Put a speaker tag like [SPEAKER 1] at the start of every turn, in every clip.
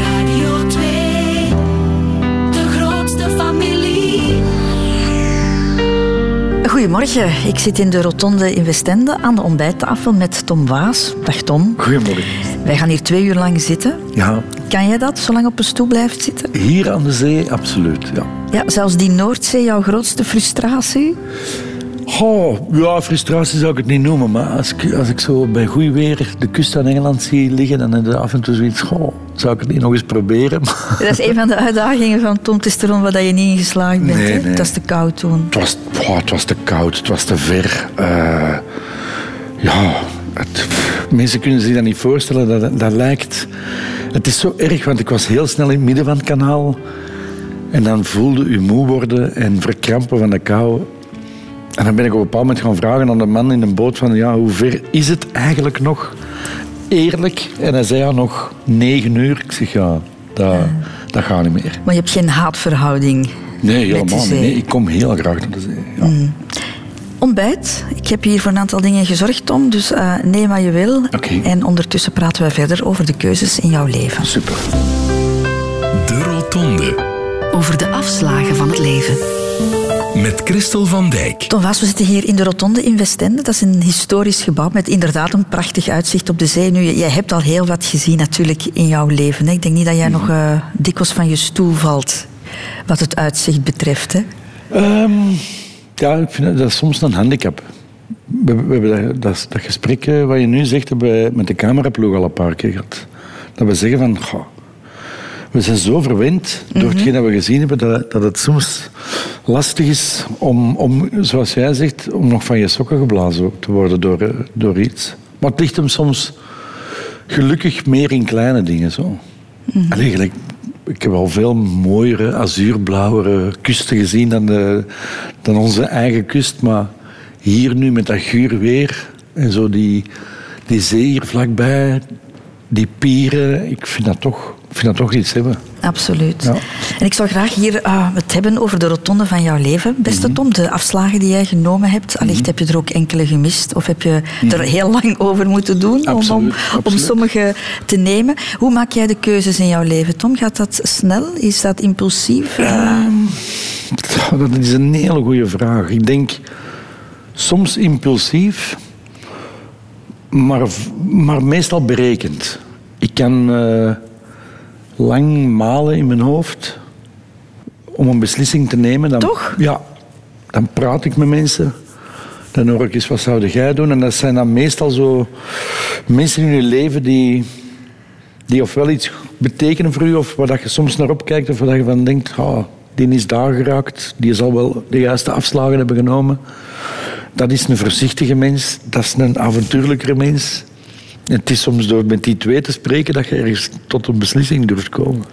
[SPEAKER 1] Radio 2, de grootste familie.
[SPEAKER 2] Goedemorgen, ik zit in de rotonde in Westende aan de ontbijttafel met Tom Waas. Dag Tom.
[SPEAKER 3] Goedemorgen.
[SPEAKER 2] Wij gaan hier twee uur lang zitten.
[SPEAKER 3] Ja,
[SPEAKER 2] Kan jij dat, zo lang op een stoel blijft zitten?
[SPEAKER 3] hier aan de zee, absoluut. Ja.
[SPEAKER 2] Ja, zelfs die Noordzee, jouw grootste frustratie?
[SPEAKER 3] Oh, ja, frustratie zou ik het niet noemen, maar als ik, als ik zo bij goed weer de kust aan Engeland zie liggen, dan heb je af en toe zoiets, goh, zou ik het niet nog eens proberen?
[SPEAKER 2] Dat is een van de uitdagingen van Tom Testosteron waar je niet in geslaagd bent.
[SPEAKER 3] Nee.
[SPEAKER 2] Dat is te koud toen.
[SPEAKER 3] het, was, oh, het was te koud, het was te ver. Eh, ja, het, mensen kunnen zich dat niet voorstellen, dat, dat lijkt... Het is zo erg, want ik was heel snel in het midden van het kanaal en dan voelde u moe worden en verkrampen van de kou. En dan ben ik op een bepaald moment gaan vragen aan de man in de boot van ja, hoe ver is het eigenlijk nog? Eerlijk. En hij zei ja, nog negen uur. Ik zeg ja, dat, dat gaat niet meer.
[SPEAKER 2] Maar je hebt geen haatverhouding
[SPEAKER 3] Nee, helemaal. Nee, ik kom heel graag naar de zee. Ja.
[SPEAKER 2] Ontbijt. Ik heb hier voor een aantal dingen gezorgd, Tom. Dus eh, neem wat je wil.
[SPEAKER 3] Oké.
[SPEAKER 2] En ondertussen praten wij verder over de keuzes in jouw leven.
[SPEAKER 3] Super.
[SPEAKER 4] De Rotonde.
[SPEAKER 5] Over de afslagen van het leven.
[SPEAKER 4] Met Christel van Dijk.
[SPEAKER 2] Tom Waas, we zitten hier in de Rotonde in Westende. Dat is een historisch gebouw met inderdaad een prachtig uitzicht op de zee. Nu, jij hebt al heel wat gezien natuurlijk in jouw leven. Hè? Ik denk niet dat jij nog eh, dikwijls van je stoel valt wat het uitzicht betreft. Hè?
[SPEAKER 3] Ehm, ja, ik vind dat, dat is soms een handicap. We, we hebben dat, dat, dat gesprek eh, wat je nu zegt, hebben we met de cameraploeg al een paar keer gehad. Dat we zeggen van, goh, we zijn zo verwend door hetgeen dat we gezien hebben, dat, dat het soms lastig is om, om, zoals jij zegt, om nog van je sokken geblazen te worden door, eh, door iets. Maar het ligt hem soms gelukkig meer in kleine dingen zo. Allee, gelijk, ik heb al veel mooiere, azuurblauwere kusten gezien dan, de, dan onze eigen kust. Maar hier nu met dat guur weer en zo die, die zee hier vlakbij, die pieren, ik vind dat toch, vind dat toch iets hebben.
[SPEAKER 2] Absoluut.
[SPEAKER 3] Ja.
[SPEAKER 2] En ik zou graag hier eh, het hebben over de rotonde van jouw leven. Beste Tom, de afslagen die jij genomen hebt. Allicht heb je er ook enkele gemist. Of heb je er heel lang over moeten doen om, om,
[SPEAKER 3] Absoluut,
[SPEAKER 2] om
[SPEAKER 3] absoluut.
[SPEAKER 2] sommige te nemen. Hoe maak jij de keuzes in jouw leven, Tom? Gaat dat snel? Is dat impulsief? Eh,
[SPEAKER 3] Dat is een hele goede vraag. Ik denk soms impulsief, maar, maar meestal berekend. Ik kan eh, lang malen in mijn hoofd om een beslissing te nemen. Dan,
[SPEAKER 2] Toch?
[SPEAKER 3] Ja. Dan praat ik met mensen. Dan hoor ik eens, wat zou jij doen? En dat zijn dan meestal zo mensen in je leven die, die ofwel iets betekenen voor u, of waar dat je soms naar opkijkt, of waar dat je van denkt, ah, die is daar geraakt, die zal wel de juiste afslagen hebben genomen. Dat is een voorzichtige mens, dat is een avontuurlijkere mens. Het is soms door met die twee te spreken dat je ergens tot een beslissing durft komen.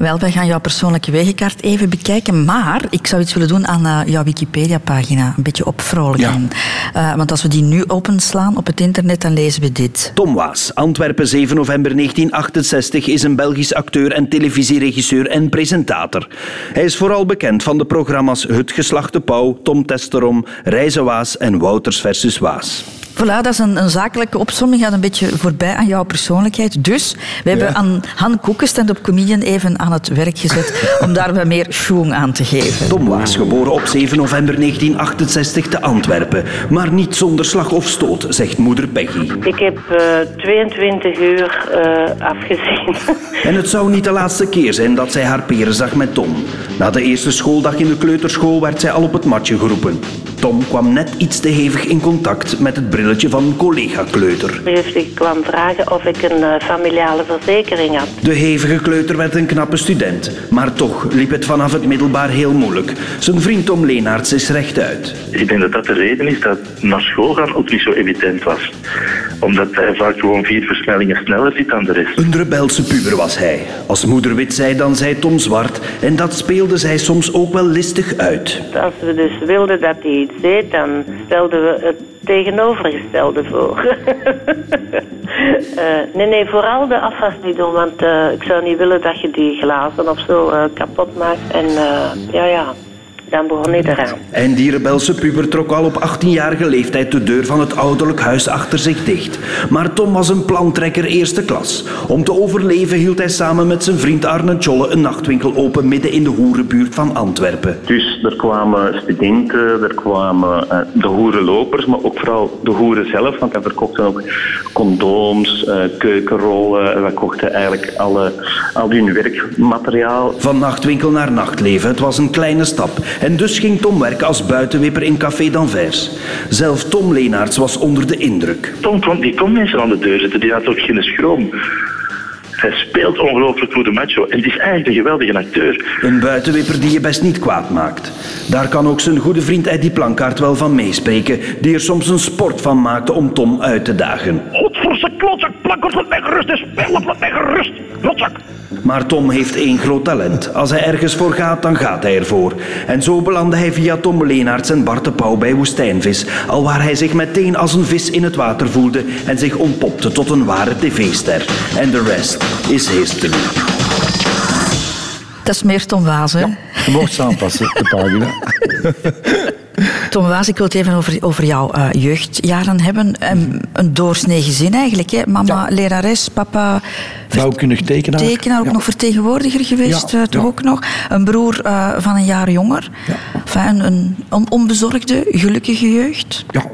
[SPEAKER 2] Wel, wij gaan jouw persoonlijke wegenkaart even bekijken. Maar ik zou iets willen doen aan eh, jouw Wikipedia-pagina. Een beetje opvrolijken. Eh, want als we die nu openslaan op het internet, dan lezen we dit.
[SPEAKER 6] Tom Waas, Antwerpen 7 november 1968, is een Belgisch acteur en televisieregisseur en presentator. Hij is vooral bekend van de programma's Het Geslachte Pauw, Tom Testerom, Reizen Waas en Wouters versus Waas.
[SPEAKER 2] Voilà, dat is een, een zakelijke opsomming. Gaat een beetje voorbij aan jouw persoonlijkheid. Dus we hebben aan Han Koeken, stand-up comedian, even aan het werk gezet om daar wat meer schoen aan te geven.
[SPEAKER 6] Tom Waas, geboren op 7 november 1968 te Antwerpen. Maar niet zonder slag of stoot, zegt moeder Peggy.
[SPEAKER 7] Ik heb eh, 22 uur eh, afgezien.
[SPEAKER 6] En het zou niet de laatste keer zijn dat zij haar peren zag met Tom. Na de eerste schooldag in de kleuterschool werd zij al op het matje geroepen. Tom kwam net iets te hevig in contact met het brilletje van een collega-kleuter.
[SPEAKER 7] Dus ik kwam vragen of ik een eh, familiale verzekering had.
[SPEAKER 6] De hevige kleuter werd een knappe student, maar toch liep het vanaf het middelbaar heel moeilijk. Zijn vriend Tom Leenaerts is rechtuit.
[SPEAKER 8] Ik denk dat dat de reden is dat naar school gaan ook niet zo evident was. Omdat hij vaak gewoon vier versnellingen sneller zit dan de rest.
[SPEAKER 6] Een rebelse puber was hij. Als moeder wit zei, dan zei Tom zwart. En dat speelde zij soms ook wel listig uit.
[SPEAKER 7] Als we dus wilden dat hij iets deed, dan stelden we het tegenovergestelde voor. Eh, nee, nee, vooral de afwas niet doen, want eh, ik zou niet willen dat je die glazen of zo eh, kapot maakt. En ja, ja, Dan begon hij eraan.
[SPEAKER 6] En die rebelse puber trok al op 18-jarige leeftijd de deur van het ouderlijk huis achter zich dicht. Maar Tom was een plantrekker eerste klas. Om te overleven hield hij samen met zijn vriend Arne Tjolle een nachtwinkel open midden in de hoerenbuurt van Antwerpen.
[SPEAKER 9] Dus er kwamen studenten, er kwamen eh, de hoerenlopers, maar ook vooral de hoeren zelf. Want hij verkochten ook condooms, eh, keukenrollen. We kochten eigenlijk alle, al hun werkmateriaal.
[SPEAKER 6] Van nachtwinkel naar nachtleven, het was een kleine stap. En dus ging Tom werken als buitenwipper in Café d'Anvers. Zelf Tom Leenaerts was onder de indruk.
[SPEAKER 8] Tom kon, die kon mensen aan de deur zetten, die had ook geen schroom. Hij speelt ongelooflijk goed de macho en het is eigenlijk een geweldige acteur.
[SPEAKER 6] Een buitenwipper die je best niet kwaad maakt. Daar kan ook zijn goede vriend Eddie Plankaart wel van meespreken, die er soms een sport van maakte om Tom uit te dagen.
[SPEAKER 10] Godverse klotzak, plakkers, laat mij gerust, en spelen, laat mij gerust, klotzak.
[SPEAKER 6] Maar Tom heeft één groot talent. Als hij ergens voor gaat, dan gaat hij ervoor. En zo belandde hij via Tom Leenaerts en Bart de Pauw bij Woestijnvis, alwaar hij zich meteen als een vis in het water voelde en zich ontpopte tot een ware tv-ster. En de rest is history.
[SPEAKER 2] Dat is meer Tom Waas, hè?
[SPEAKER 3] Je mocht aanpassen, de pagina.
[SPEAKER 2] Tom Waas, ik wil het even over, over jouw eh, jeugdjaren hebben. Een, een doorsnee gezin eigenlijk. Hè? Mama lerares, papa
[SPEAKER 3] Bouwkundig tekenaar.
[SPEAKER 2] tekenaar, ook
[SPEAKER 3] Ja.
[SPEAKER 2] nog vertegenwoordiger geweest,
[SPEAKER 3] Ja,
[SPEAKER 2] eh, toch ook nog. Een broer eh, van een jaar jonger. Enfin, een, een on- onbezorgde, gelukkige jeugd.
[SPEAKER 3] Ja,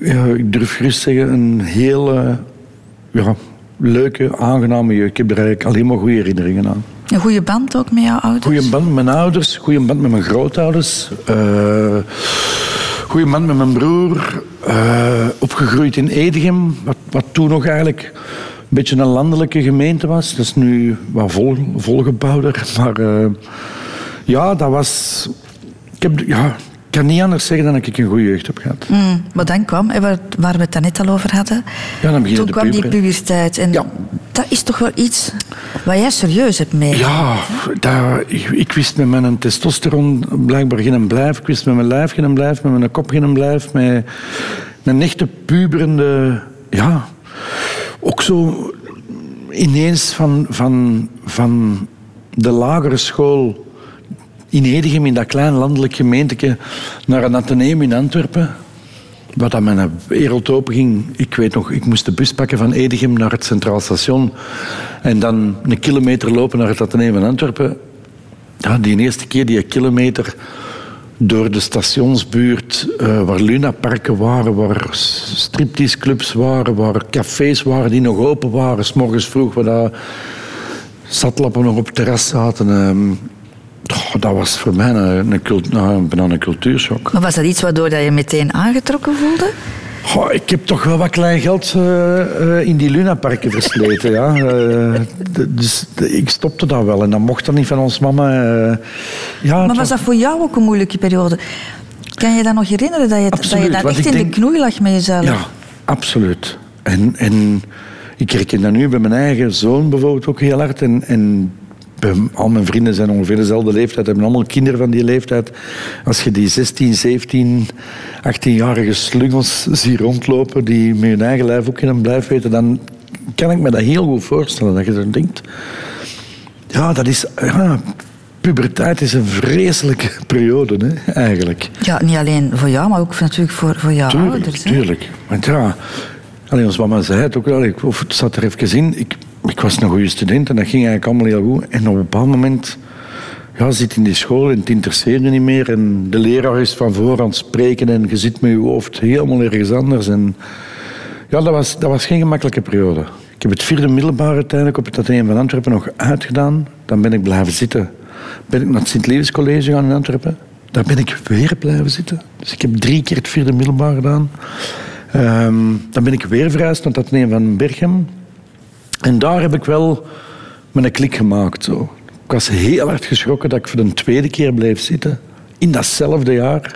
[SPEAKER 3] ja, ik durf gerust zeggen, een hele ja, leuke, aangename jeugd. Ik heb er eigenlijk alleen maar goede herinneringen aan.
[SPEAKER 2] Een goede band ook met jouw ouders.
[SPEAKER 3] Goeie band met mijn ouders, goede band met mijn grootouders. eh goede band met mijn broer. eh, opgegroeid in Edegem, wat, wat toen nog eigenlijk een beetje een landelijke gemeente was. Dat is nu wat vol, volgebouwder. Maar eh, ja, dat was... Ik, heb, ja, kan niet anders zeggen dan dat ik een goede jeugd heb gehad.
[SPEAKER 2] Mm, maar dan kwam, hè, waar, waar we het dan net al over hadden,
[SPEAKER 3] Ja, dan
[SPEAKER 2] toen kwam die puberteit. En dat is toch wel iets waar jij serieus hebt mee.
[SPEAKER 3] Ja, dat, ik, ik wist met mijn testosteron blijkbaar geen blijf. Ik wist met mijn lijf geen blijf, met mijn kop geen blijf. Met een echte puberende... Ja, ook zo ineens van, van, van de lagere school in Edegem, in dat klein landelijk gemeenteke, naar een ateneum in Antwerpen. Wat aan mijn wereld open ging. Ik weet nog, ik moest de bus pakken van Edegem naar het Centraal Station. En dan een kilometer lopen naar het Atheneum van Antwerpen. Ja, die eerste keer die kilometer door de stationsbuurt, eh, waar lunaparken waren, waar stripteaseclubs waren, waar cafés waren die nog open waren, s morgens vroeg, waar daar zatlappen nog op terras zaten. ehm, oh, dat was voor mij een, een, nou, een.
[SPEAKER 2] Maar was dat iets waardoor dat je meteen aangetrokken voelde?
[SPEAKER 3] Goh, ik heb toch wel wat klein geld eh, eh, in die lunaparken versleten. ja. Eh, dus ik stopte dat wel en dat mocht dan niet van ons mama. ja,
[SPEAKER 2] Maar was dat voor jou ook een moeilijke periode? Kan je dat nog herinneren, dat je, dat je
[SPEAKER 3] Absoluut, want
[SPEAKER 2] echt in
[SPEAKER 3] denk-
[SPEAKER 2] de knoei lag met jezelf?
[SPEAKER 3] Ja, absoluut. En, en ik herken dat nu bij mijn eigen zoon bijvoorbeeld ook heel hard. En, en al mijn vrienden zijn ongeveer dezelfde leeftijd, hebben allemaal kinderen van die leeftijd. Als je die 16, 17, 18-jarige slungels ziet rondlopen, die met hun eigen lijf ook in een blijf weten, dan kan ik me dat heel goed voorstellen. Dat je dan denkt, ja, dat is... Ja, puberteit is een vreselijke periode, hè, eigenlijk.
[SPEAKER 2] Ja, niet alleen voor jou, maar ook natuurlijk voor, voor jouw
[SPEAKER 3] Tuurlijk,
[SPEAKER 2] ouders. hè?
[SPEAKER 3] tuurlijk. Want ja, alleen ons mama zei het ook wel, ik, of het zat er even in. Ik, ik was een goede student en dat ging eigenlijk allemaal heel goed. En op een bepaald moment ja, zit in die school en het interesseert je niet meer. En de leraar is van voor aan het spreken en je zit met je hoofd helemaal ergens anders. En ja, dat was, dat was geen gemakkelijke periode. Ik heb het vierde middelbare uiteindelijk op het Atheneum van Antwerpen nog uitgedaan. Dan ben ik blijven zitten. Ben ik naar het Sint-Lewis College gegaan in Antwerpen. Daar ben ik weer blijven zitten. Dus ik heb drie keer het vierde middelbaar gedaan. Ehm, dan ben ik weer verhuisd naar het Atheneum van Berchem. En daar heb ik wel mijn klik gemaakt. Zo. Ik was heel hard geschrokken dat ik voor de tweede keer bleef zitten. In datzelfde jaar.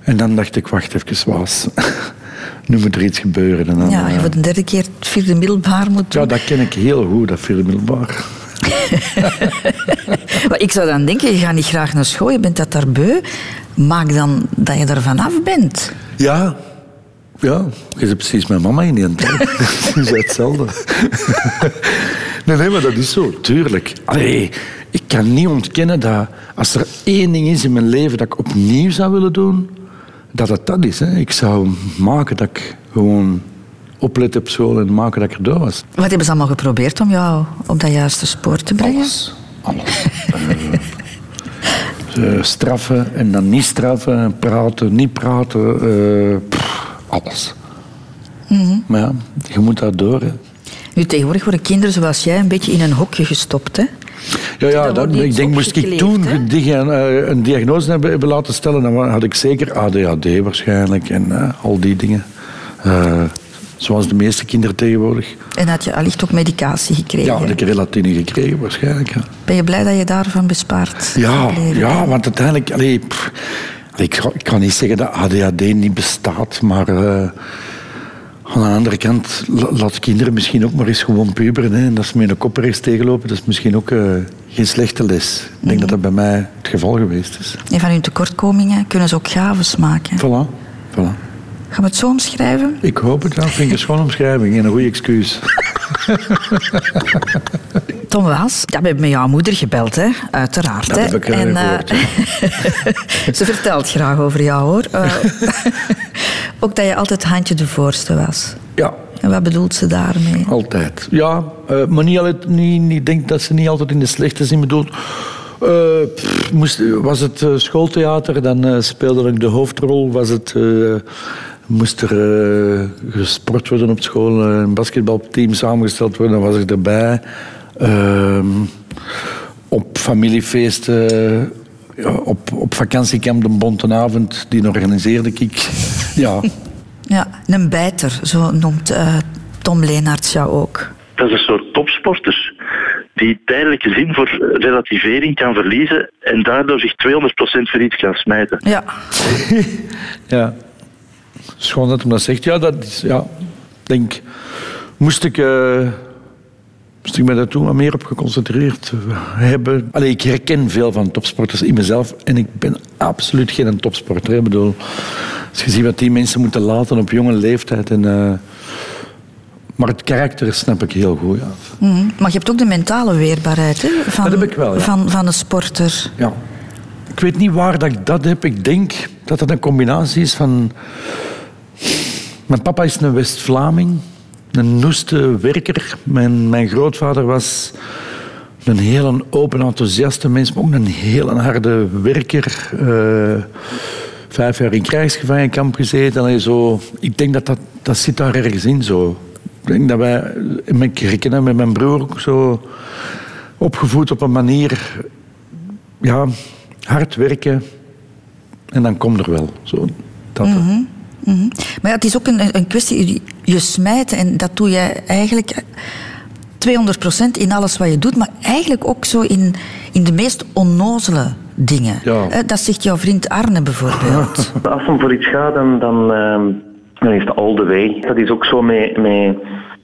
[SPEAKER 3] En dan dacht ik, wacht even, Waas. nu moet er iets gebeuren. En dan,
[SPEAKER 2] Ja, je
[SPEAKER 3] eh,
[SPEAKER 2] voor de derde keer het vierde middelbaar moet doen.
[SPEAKER 3] ja, dat ken ik heel goed, dat vierde middelbaar.
[SPEAKER 2] Maar ik zou dan denken, je gaat niet graag naar school, je bent dat daar beu. Maak dan dat je er vanaf bent.
[SPEAKER 3] Ja, ja, je zit precies mijn mama in die tijd. Ze is hetzelfde. Nee, nee, maar dat is zo, tuurlijk. Allee, ik kan niet ontkennen dat als er één ding is in mijn leven dat ik opnieuw zou willen doen, dat het dat is. Hè. Ik zou maken dat ik gewoon oplet op school en maken dat ik er door was.
[SPEAKER 2] Wat hebben ze allemaal geprobeerd om jou op dat juiste spoor te brengen?
[SPEAKER 3] Alles. Alles. Eh, eh, straffen en dan niet straffen, praten, niet praten. Alles. Maar ja, je moet daar door. Hè.
[SPEAKER 2] Nu, tegenwoordig worden kinderen zoals jij een beetje in een hokje gestopt. Hè?
[SPEAKER 3] Ja, ja dat, ik denk, moest ik toen die- eh, een diagnose hebben, laten stellen, dan had ik zeker ADHD waarschijnlijk en eh, al die dingen. Eh, zoals de meeste kinderen tegenwoordig.
[SPEAKER 2] En had je allicht ook medicatie gekregen.
[SPEAKER 3] Ja, had ik relatine gekregen waarschijnlijk. Ja,
[SPEAKER 2] Ben je blij dat je daarvan bespaard
[SPEAKER 3] ja, ja want uiteindelijk... Allee, pff, allee, ik, ik kan niet zeggen dat ADHD niet bestaat, maar... eh, aan de andere kant, la- laat kinderen misschien ook maar eens gewoon puberen. Hè, en dat ze met een kop ergens tegenlopen, dat is misschien ook eh, geen slechte les. Ik denk dat dat bij mij het geval geweest is.
[SPEAKER 2] En van hun tekortkomingen kunnen ze ook gaves maken.
[SPEAKER 3] Voilà, voilà.
[SPEAKER 2] Gaan we het zo omschrijven?
[SPEAKER 3] Ik hoop het, dat vind ik een schone omschrijving en een goede excuus.
[SPEAKER 2] Tom Waas, ja, we hebben met jouw moeder gebeld, hè? uiteraard.
[SPEAKER 3] Dat
[SPEAKER 2] hè?
[SPEAKER 3] heb ik, eh,
[SPEAKER 2] en,
[SPEAKER 3] gehoord,
[SPEAKER 2] ze vertelt graag over jou, hoor. Eh, ook dat je altijd handje de voorste was.
[SPEAKER 3] Ja,
[SPEAKER 2] En wat bedoelt ze daarmee?
[SPEAKER 3] altijd. Ja, eh, maar niet altijd, niet, niet, ik denk dat ze niet altijd in de slechte zin bedoelt. Eh, pff, moest, was het eh, schooltheater, dan eh, speelde ik de hoofdrol. Was het, eh, moest er eh, gesport worden op school, eh, een basketbalteam samengesteld worden, dan was ik erbij. Ehm, op familiefeesten, ja, op, op vakantiekamp de Bontenavond, die organiseerde ik. Ja,
[SPEAKER 2] Ja, een bijter, zo noemt eh, Tom Leenaerts jou ook.
[SPEAKER 8] Dat is een soort topsporter die tijdelijke zin voor relativering kan verliezen en daardoor zich 200% voor iets kan smijten.
[SPEAKER 2] Ja,
[SPEAKER 3] Ja. Schoon dat hij dat zegt. Ja, dat is, ja. Denk, moest ik, eh, moest ik me daar toen wat meer op geconcentreerd hebben. Allee, ik herken veel van topsporters in mezelf en ik ben absoluut geen topsporter. Ik bedoel, als je ziet wat die mensen moeten laten op jonge leeftijd. En, eh, maar het karakter snap ik heel goed. Ja.
[SPEAKER 2] Mhm. maar je hebt ook de mentale weerbaarheid hè, van,
[SPEAKER 3] Dat heb ik wel, ja.
[SPEAKER 2] van, van een sporter.
[SPEAKER 3] Ja. Ik weet niet waar dat ik dat heb. Ik denk dat het een combinatie is van... Mijn papa is een West-Vlaming. Een noeste werker. Mijn, mijn grootvader was een heel open, enthousiaste mens, maar ook een heel harde werker. Eh, vijf jaar in krijgsgevangenkamp gezeten. Allee, zo. Ik denk dat, dat dat zit daar ergens in. Zo. Ik denk dat wij... Ik dat met mijn broer ook zo opgevoed op een manier ja, hard werken en dan komt er wel. Zo, dat,
[SPEAKER 2] Mhm. Maar ja, het is ook een, een kwestie, je- je smijten en dat doe jij eigenlijk 200% in alles wat je doet, maar eigenlijk ook zo in, in de meest onnozele dingen.
[SPEAKER 3] Ja.
[SPEAKER 2] Eh, Dat zegt jouw vriend Arne bijvoorbeeld.
[SPEAKER 9] Als het voor iets gaat, dan, dan, ehm, dan is het all the way. Dat is ook zo met, met,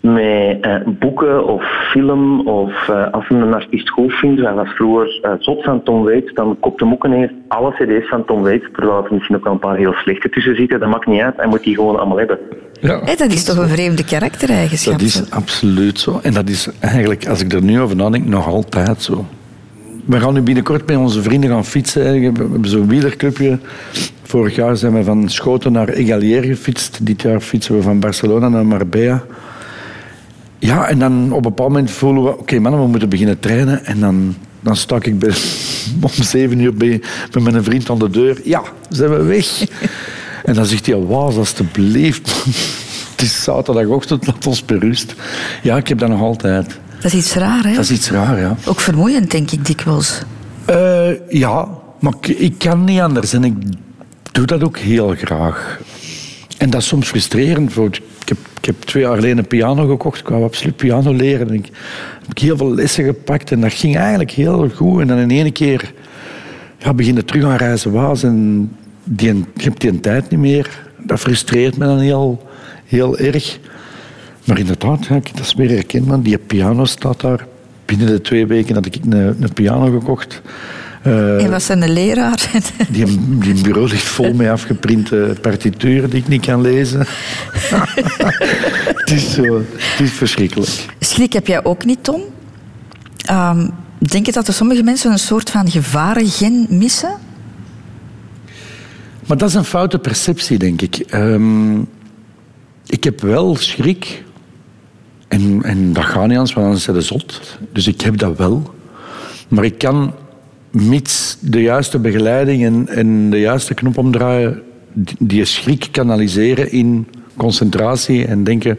[SPEAKER 9] met eh, boeken of film of eh, als je een artiest goed vindt. Hij was vroeger eh, zot van Tom Waits, dan koopt hem ook ineens alle cd's van Tom Waits, terwijl er misschien ook wel een paar heel slechte tussen zitten. Dat maakt niet uit, hij moet die gewoon allemaal hebben.
[SPEAKER 3] ja,
[SPEAKER 2] dat is toch een vreemde karaktereigenschap?
[SPEAKER 3] dat is absoluut zo. En dat is eigenlijk, als ik er nu over nadenk, nog altijd zo. We gaan nu binnenkort met onze vrienden gaan fietsen. We hebben zo'n wielerclubje. Vorig jaar zijn we van Schoten naar Egalier gefietst. Dit jaar fietsen we van Barcelona naar Marbella. Ja, en dan op een bepaald moment voelen we... Oké, mannen, we moeten beginnen trainen. En dan, dan stak ik bij, om zeven uur bij, bij mijn vriend aan de deur. Ja, zijn we weg. en dan zegt hij, wauw, alstublieft. Het is zaterdagochtend, laat ons berust. Ja, ik heb dat nog altijd.
[SPEAKER 2] Dat is iets raar, hè?
[SPEAKER 3] Dat is iets raar, ja.
[SPEAKER 2] Ook vermoeiend, denk ik dikwijls.
[SPEAKER 3] Eh, ja, maar ik, ik kan niet anders. En ik doe dat ook heel graag. En dat is soms frustrerend. Voor, ik, heb, ik twee jaar geleden een piano gekocht. Ik wou absoluut piano leren. En ik heb heel veel lessen gepakt. En dat ging eigenlijk heel goed. En dan in één keer ja, begin je terug aan reizen waas. En die, je die tijd niet meer. Dat frustreert me dan heel, heel erg. Maar inderdaad, ja, dat is weer herkenbaar. Die piano staat daar. Binnen de twee weken had ik een piano gekocht. Eh,
[SPEAKER 2] En wat zijn de leraar?
[SPEAKER 3] die, die bureau ligt vol met afgeprinte partituren die ik niet kan lezen. het, is zo, het is verschrikkelijk.
[SPEAKER 2] Schrik heb jij ook niet, Tom? Ehm, denk je dat er sommige mensen een soort van gevarengen missen?
[SPEAKER 3] Maar dat is een foute perceptie, denk ik. Ehm, ik heb wel schrik. En, en dat gaat niet anders, want anders zijn ze zot. Dus ik heb dat wel. Maar ik kan, mits de juiste begeleiding en, en de juiste knop omdraaien, die, die schrik kanaliseren in concentratie en denken...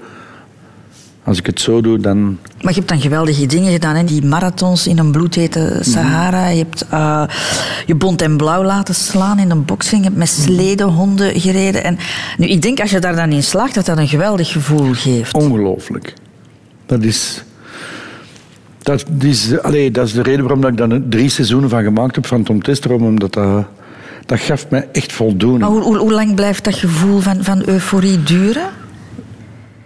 [SPEAKER 3] Als ik het zo doe, dan...
[SPEAKER 2] Maar je hebt dan geweldige dingen gedaan, hè? die marathons in een bloedhete Sahara. Je hebt eh, je bont en blauw laten slaan in een boxing. Je hebt met sledehonden gereden. En nu, ik denk als je daar dan in slaagt, dat dat een geweldig gevoel geeft.
[SPEAKER 3] Ongelooflijk. Dat is... Dat is, allee, dat is de reden waarom dat ik daar drie seizoenen van gemaakt heb van Tom Testerom. Omdat dat, dat gaf mij echt voldoening.
[SPEAKER 2] Maar hoe, hoe, hoe lang blijft dat gevoel van, van euforie duren?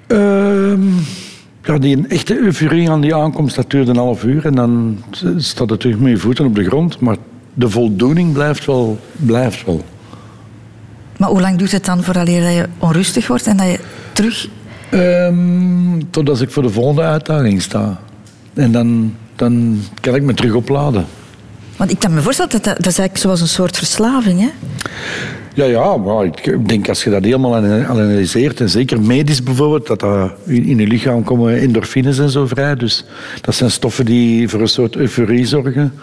[SPEAKER 3] Ehm, ja, die echte euforie aan die aankomst, dat duurt een half uur. En dan staat het terug met je voeten op de grond. Maar de voldoening blijft wel. Blijft wel.
[SPEAKER 2] Maar hoe lang duurt het dan voordat je onrustig wordt en dat je terug...
[SPEAKER 3] Ehm, totdat ik voor de volgende uitdaging sta. En dan, dan kan ik me terug opladen.
[SPEAKER 2] Want ik kan me voorstellen dat dat, dat is eigenlijk zoals een soort verslaving, hè?
[SPEAKER 3] Ja, ja, maar ik denk als je dat helemaal ana- analyseert, en zeker medisch bijvoorbeeld, dat dat in je lichaam komen endorfines en zo vrij. Dus dat zijn stoffen die voor een soort euforie zorgen.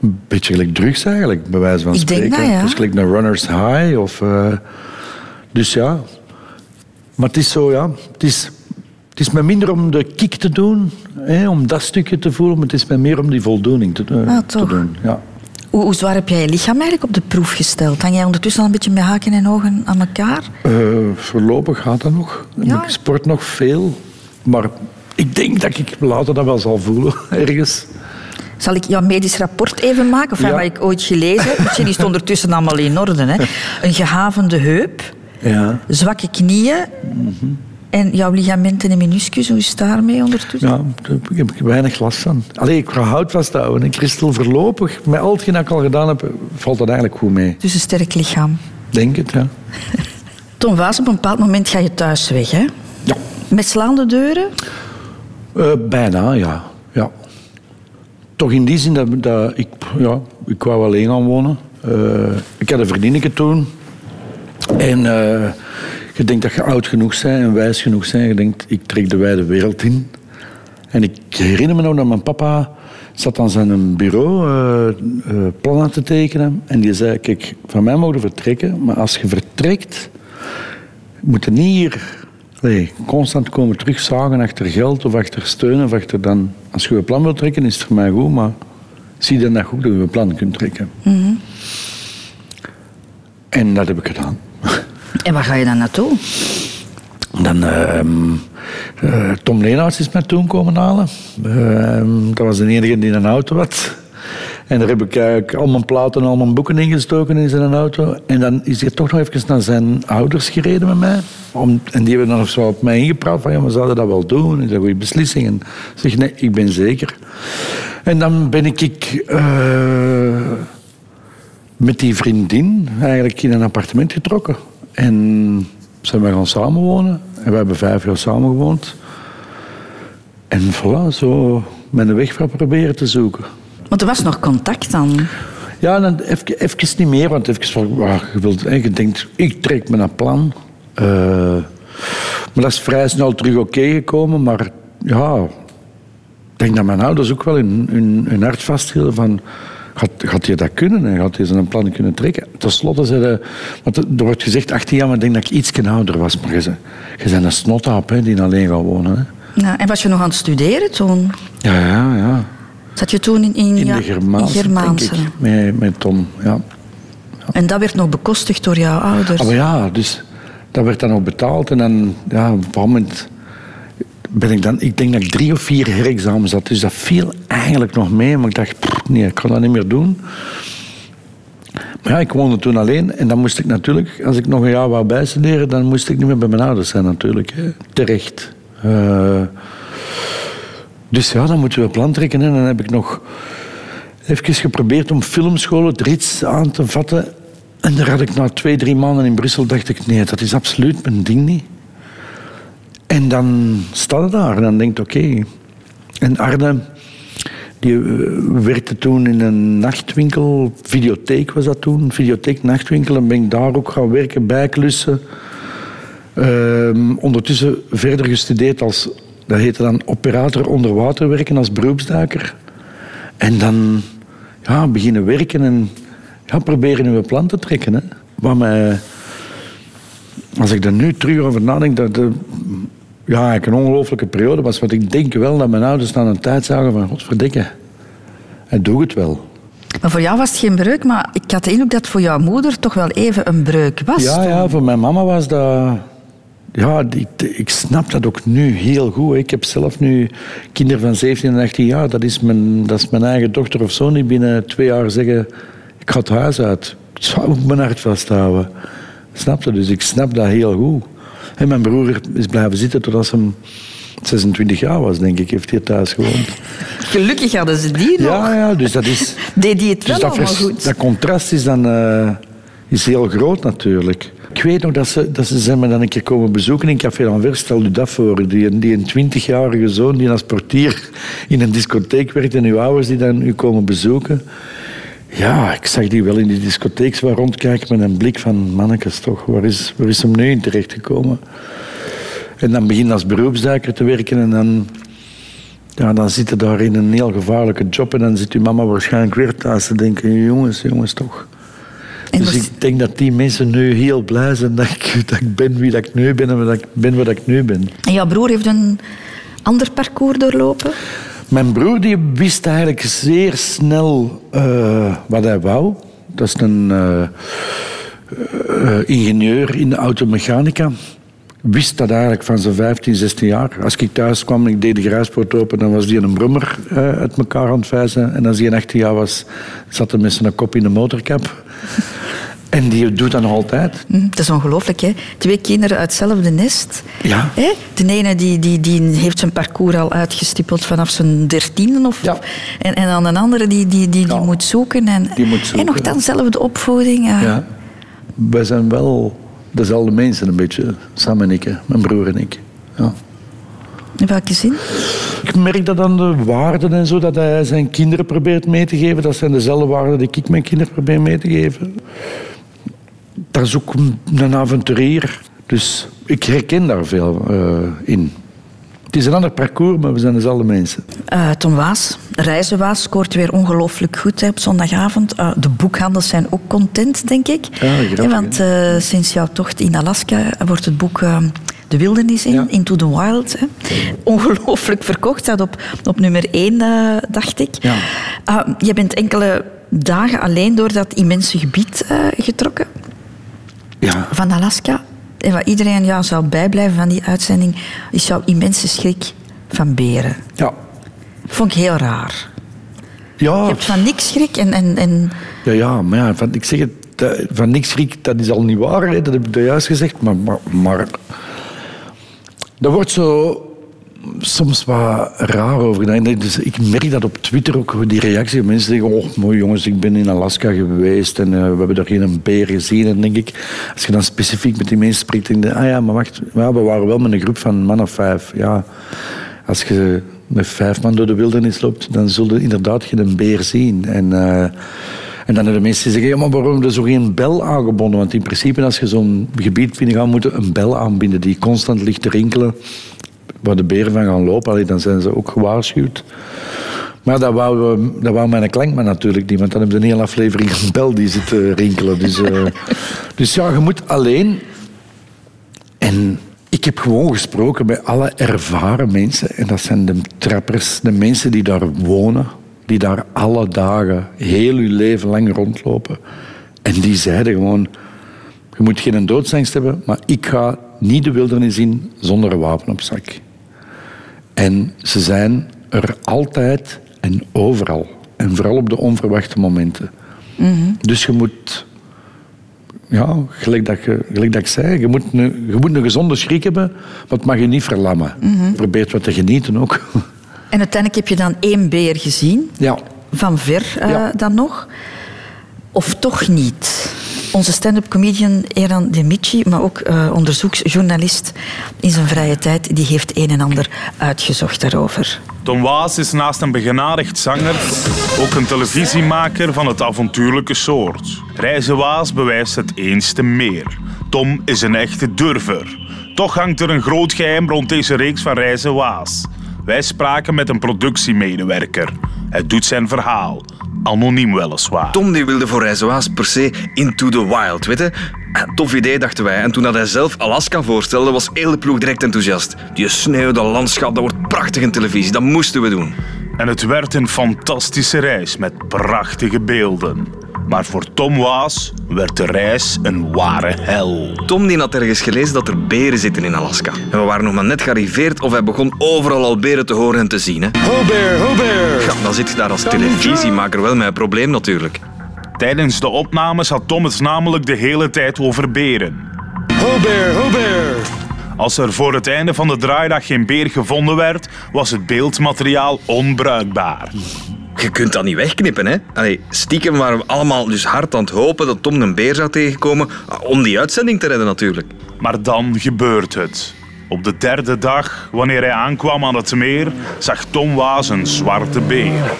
[SPEAKER 3] Een beetje gelijk drugs eigenlijk, bij wijze van
[SPEAKER 2] Ik denk
[SPEAKER 3] spreken.
[SPEAKER 2] dat, ja.
[SPEAKER 3] Dus gelijk een runner's high. Of, eh, dus ja. Maar het is zo, ja. Het is, het is mij minder om de kick te doen, hè, om dat stukje te voelen, maar het is mij meer om die voldoening te, eh,
[SPEAKER 2] Ah,
[SPEAKER 3] te doen. Ja.
[SPEAKER 2] Hoe, hoe zwaar heb jij je lichaam eigenlijk op de proef gesteld? Hang jij ondertussen al een beetje met haken en ogen aan elkaar?
[SPEAKER 3] Eh, voorlopig gaat dat nog.
[SPEAKER 2] Ja.
[SPEAKER 3] Ik sport nog veel. Maar ik denk dat ik later dat wel zal voelen, ergens.
[SPEAKER 2] Zal ik jouw medisch rapport even maken? Of
[SPEAKER 3] Ja.
[SPEAKER 2] wat ik ooit gelezen heb? Misschien is het ondertussen allemaal in orde. Hè? Een gehavende heup,
[SPEAKER 3] Ja.
[SPEAKER 2] zwakke knieën en jouw ligamenten en meniscus. Hoe is het daarmee ondertussen?
[SPEAKER 3] Ja, daar heb ik weinig last van. Allee, ik ga hout vasthouden. En Christel, voorlopig, met al hetgeen dat ik al gedaan heb, valt dat eigenlijk goed mee.
[SPEAKER 2] Dus een sterk lichaam.
[SPEAKER 3] Denk het, ja.
[SPEAKER 2] Tom Waas, op een bepaald moment ga je thuis weg, hè?
[SPEAKER 3] Ja.
[SPEAKER 2] Met slaande deuren?
[SPEAKER 3] Eh, bijna, ja. ja. Toch in die zin dat, dat ik, ja, ik wou alleen gaan wonen. Eh, ik had een vriendinnetje toen. En eh, je denkt dat je oud genoeg bent en wijs genoeg bent. Je denkt, ik trek de wijde wereld in. En ik herinner me nog dat mijn papa zat aan zijn bureau eh, eh, plannen te tekenen. En die zei, kijk, van mij mogen vertrekken, maar als je vertrekt, moet je niet hier allee, constant komen terugzagen achter geld of achter steun. Of achter dan, als je je plan wilt trekken, is het voor mij goed, maar zie dan dat ook dat je je plan kunt trekken. En dat heb ik gedaan.
[SPEAKER 2] En waar ga je dan naartoe?
[SPEAKER 3] Dan, ehm, eh, Tom Leenaerts is mij toen komen halen. Ehm, dat was de enige die een auto had. En daar heb ik al mijn platen en al mijn boeken ingestoken in zijn auto. En dan is hij toch nog even naar zijn ouders gereden met mij. Om, en die hebben dan nog zo op mij ingepraat van, ja, we zouden dat wel doen. Dat is een goede beslissing. En ik zeg, nee, ik ben zeker. En dan ben ik... ik eh, met die vriendin eigenlijk in een appartement getrokken. En zijn we gaan samenwonen. En we hebben vijf jaar samen gewoond. En voilà, zo mijn weg proberen te zoeken.
[SPEAKER 2] Want er was nog contact dan.
[SPEAKER 3] Ja, dan even, even niet meer, want even van, ah, je, wilt, hè, je denkt, ik trek me een plan. Eh, maar dat is vrij snel terug oké gekomen, maar ja, ik denk dat mijn ouders ook wel in hun, hun hart vasthielden van, gaat, gaat je dat kunnen en gaat je zo'n plan kunnen trekken? Ten slotte want er wordt gezegd 18 jaar, maar ik denk dat ik iets ouder was, maar je, je bent een snotaap hè, die alleen gaat wonen. Hè.
[SPEAKER 2] Ja, en was je nog aan het studeren toen?
[SPEAKER 3] Ja, ja, ja.
[SPEAKER 2] Zat je toen in, in,
[SPEAKER 3] In de Germaanse,
[SPEAKER 2] in Germaanse.
[SPEAKER 3] ik, met, met Tom, ja.
[SPEAKER 2] En dat werd nog bekostigd door jouw ouders.
[SPEAKER 3] Maar ja, dus dat werd dan ook betaald. En dan, ja, op een moment ben ik dan... Ik denk dat ik drie of vier herexamens had. Dus dat viel eigenlijk nog mee. Maar ik dacht, nee, ik kan dat niet meer doen. Maar ja, ik woonde toen alleen. En dan moest ik natuurlijk, als ik nog een jaar wou bijstuderen... dan moest ik niet meer bij mijn ouders zijn natuurlijk. Terecht. Eh, dus ja, dan moeten we plan trekken. En dan heb ik nog even geprobeerd om filmscholen, het rits aan te vatten. En daar had ik na twee, drie maanden in Brussel, dacht ik, nee, dat is absoluut mijn ding niet. En dan staat het daar en dan denk ik, oké. En Arne, Die eh, werkte toen in een nachtwinkel, videotheek was dat toen, videotheek nachtwinkel. En ben ik daar ook gaan werken, bijklussen. Ehm, ondertussen verder gestudeerd als, dat heette dan operator onder water werken als beroepsduiker. En dan ja, beginnen werken en ja, proberen nieuwe plan te trekken. Hè. Wat mij, als ik er nu terug over nadenk, dat de, ja, eigenlijk een ongelooflijke periode was. Want ik denk wel dat mijn ouders dan een tijd zagen van, godverdikke, hij doet het wel.
[SPEAKER 2] Maar voor jou was het geen breuk, maar ik had de indruk dat voor jouw moeder toch wel even een breuk was.
[SPEAKER 3] Ja,
[SPEAKER 2] toen.
[SPEAKER 3] ja, voor mijn mama was dat... Ja, ik snap dat ook nu heel goed. Ik heb zelf nu kinderen van 17 en 18 jaar. Dat is mijn, dat is mijn eigen dochter of zoon die binnen twee jaar zeggen... Ik ga het huis uit. Ik zou ook mijn hart vasthouden. Snap je? Dus ik snap dat heel goed. En mijn broer is blijven zitten totdat hij 26 jaar was, denk ik. Heeft hier thuis gewoond.
[SPEAKER 2] Gelukkig hadden ze die nog.
[SPEAKER 3] Ja, ja, dus dat is...
[SPEAKER 2] Deed die het wel
[SPEAKER 3] Dus dat,
[SPEAKER 2] allemaal goed?
[SPEAKER 3] dat contrast is dan eh, is heel groot natuurlijk. Ik weet nog dat ze, dat ze zijn me dan een keer komen bezoeken in Café d'Anvers. Stel u dat voor. Die, die een 20-jarige zoon die als portier in een discotheek werkt en uw ouders die dan u komen bezoeken. Ja, ik zag die wel in die discotheek zo rondkijken met een blik van mannekes toch. Waar is, waar is hem nu in terechtgekomen? En dan begin je als beroepsduiker te werken en dan ja, dan zit je daar in een heel gevaarlijke job en dan zit uw mama waarschijnlijk weer thuis te denken, jongens, jongens toch.
[SPEAKER 2] En
[SPEAKER 3] dus
[SPEAKER 2] was-
[SPEAKER 3] ik denk dat die mensen nu heel blij zijn dat ik, dat ik ben wie dat ik nu ben en dat ik ben wat ik nu ben.
[SPEAKER 2] En jouw broer heeft een ander parcours doorlopen?
[SPEAKER 3] Mijn broer die wist eigenlijk zeer snel eh, wat hij wou. Dat is een eh, eh, ingenieur in de automechanica. Wist dat eigenlijk van zijn 15, 16 jaar. Als ik thuis kwam en ik deed de garagepoort open, dan was die een brummer uit elkaar aan het vijzen. En als hij 18 jaar was, zat hij met zijn kop in de motorkap. En die doet dat nog altijd.
[SPEAKER 2] Hm, Dat is ongelooflijk, hè? Twee kinderen uit hetzelfde nest.
[SPEAKER 3] Ja.
[SPEAKER 2] Hè? De ene die, die, die heeft zijn parcours al uitgestippeld vanaf zijn dertiende. Of,
[SPEAKER 3] Ja.
[SPEAKER 2] en, en dan een andere die, die, die, die
[SPEAKER 3] Ja.
[SPEAKER 2] moet zoeken. En,
[SPEAKER 3] Die moet zoeken.
[SPEAKER 2] en nog dan dezelfde opvoeding. ja.
[SPEAKER 3] Ja. Wij zijn wel dezelfde mensen een beetje. Sam en ik, hè. mijn broer en ik. Ja.
[SPEAKER 2] In welke zin?
[SPEAKER 3] Ik merk dat aan de waarden en zo, dat hij zijn kinderen probeert mee te geven. Dat zijn dezelfde waarden die ik mijn kinderen probeer mee te geven. Dat is ook een- avonturier. Dus ik herken daar veel eh, in. Het is een ander parcours, maar we zijn dezelfde mensen.
[SPEAKER 2] Eh, Tom Waas, Reizenwaas, scoort weer ongelooflijk goed hè, op zondagavond. Eh, de boekhandels zijn ook content, denk ik.
[SPEAKER 3] grappig,
[SPEAKER 2] Hè, want sinds jouw tocht in Alaska wordt het boek De Wildernis in,
[SPEAKER 3] Ja.
[SPEAKER 2] Into the Wild. Hè. Ongelooflijk verkocht, staat op, op nummer één, dacht ik.
[SPEAKER 3] Ja.
[SPEAKER 2] Je bent enkele dagen alleen door dat immense gebied getrokken
[SPEAKER 3] Ja,
[SPEAKER 2] van Alaska. En wat iedereen ja, zou bijblijven van die uitzending, is jouw immense schrik van beren.
[SPEAKER 3] ja.
[SPEAKER 2] Vond ik heel raar. Je
[SPEAKER 3] Ja,
[SPEAKER 2] hebt van niks schrik en... en, en
[SPEAKER 3] ja, ja maar ja, van, ik zeg het, van niks schrik, dat is al niet waar. Hè, dat heb ik juist gezegd. Maar, maar, maar dat wordt zo soms wat raar over gedaan. Dus ik merk dat op Twitter ook, die reactie. Mensen zeggen, oh mooi jongens, ik ben in Alaska geweest en eh, we hebben daar geen beer gezien. En denk ik, als je dan specifiek met die mensen spreekt, denk je, ah ja, maar wacht, we waren wel met een groep van man of vijf. Ja, als je met vijf man door de wildernis loopt, dan zul je inderdaad geen beer zien. En, eh, en dan hebben mensen die zeggen, ja, maar waarom er zo geen bel aangebonden? Want in principe, als je zo'n gebied binnengaat, moet je een bel aanbinden die constant ligt te rinkelen waar de beren van gaan lopen. Allee, dan zijn ze ook gewaarschuwd. Maar dat wou, we- dat wou mijn klankman natuurlijk niet, want dan hebben ze een hele aflevering een bel die zit te rinkelen. Dus, eh, dus ja, je moet alleen... En ik heb gewoon gesproken met alle ervaren mensen. En dat zijn de trappers, de mensen die daar wonen. Die daar alle dagen, heel hun leven lang rondlopen. En die zeiden gewoon... Je moet geen doodsangst hebben, maar ik ga niet de wildernis in zonder een wapen op zak. En ze zijn er altijd en overal. En vooral op de onverwachte momenten. Dus je moet ja, gelijk dat, je, gelijk dat ik zei, je moet, een, je moet een gezonde schrik hebben, maar het mag je niet verlammen. Probeer wat te genieten ook.
[SPEAKER 2] en uiteindelijk heb je dan één beer gezien,
[SPEAKER 3] Ja,
[SPEAKER 2] van ver eh,
[SPEAKER 3] Ja.
[SPEAKER 2] dan nog. Of toch niet? Onze stand-up comedian Eran Demici, maar ook eh, onderzoeksjournalist in zijn vrije tijd, die heeft een en ander uitgezocht daarover.
[SPEAKER 11] Tom Waas is naast een begenadigd zanger ook een televisiemaker van het avontuurlijke soort. Reizen Waas bewijst het eens te meer. Tom is een echte durver. Toch hangt er een groot geheim rond deze reeks van Reizen Waas. Wij spraken met een productiemedewerker. Hij doet zijn verhaal. Anoniem weliswaar.
[SPEAKER 12] Tom die wilde voor Reizoaas per se Into the Wild, weet je? Eh, Tof idee, dachten wij. En toen dat hij zelf Alaska voorstelde, was heel de ploeg direct enthousiast. Die sneeuw, dat landschap, dat wordt prachtig in televisie. Dat moesten we doen.
[SPEAKER 11] En het werd een fantastische reis met prachtige beelden. Maar voor Tom Waas werd de reis een ware hel.
[SPEAKER 12] Tom die had ergens gelezen dat er beren zitten in Alaska. En we waren nog maar net gearriveerd of hij begon overal al beren te horen en te zien. Hè?
[SPEAKER 3] Ho bear, ho bear.
[SPEAKER 12] Ja, dan zit je daar als televisiemaker wel met een probleem natuurlijk.
[SPEAKER 11] Tijdens de opnames had Tom het namelijk de hele tijd over beren.
[SPEAKER 3] Ho bear, ho bear.
[SPEAKER 11] Als er voor het einde van de draaidag geen beer gevonden werd, was het beeldmateriaal onbruikbaar.
[SPEAKER 12] Je kunt dat niet wegknippen, hè? Allee, stiekem waren we allemaal dus hard aan het hopen dat Tom een beer zou tegenkomen ah, om die uitzending te redden natuurlijk.
[SPEAKER 11] Maar dan gebeurt het. Op de derde dag, wanneer hij aankwam aan het meer, zag Tom Waas een zwarte beer.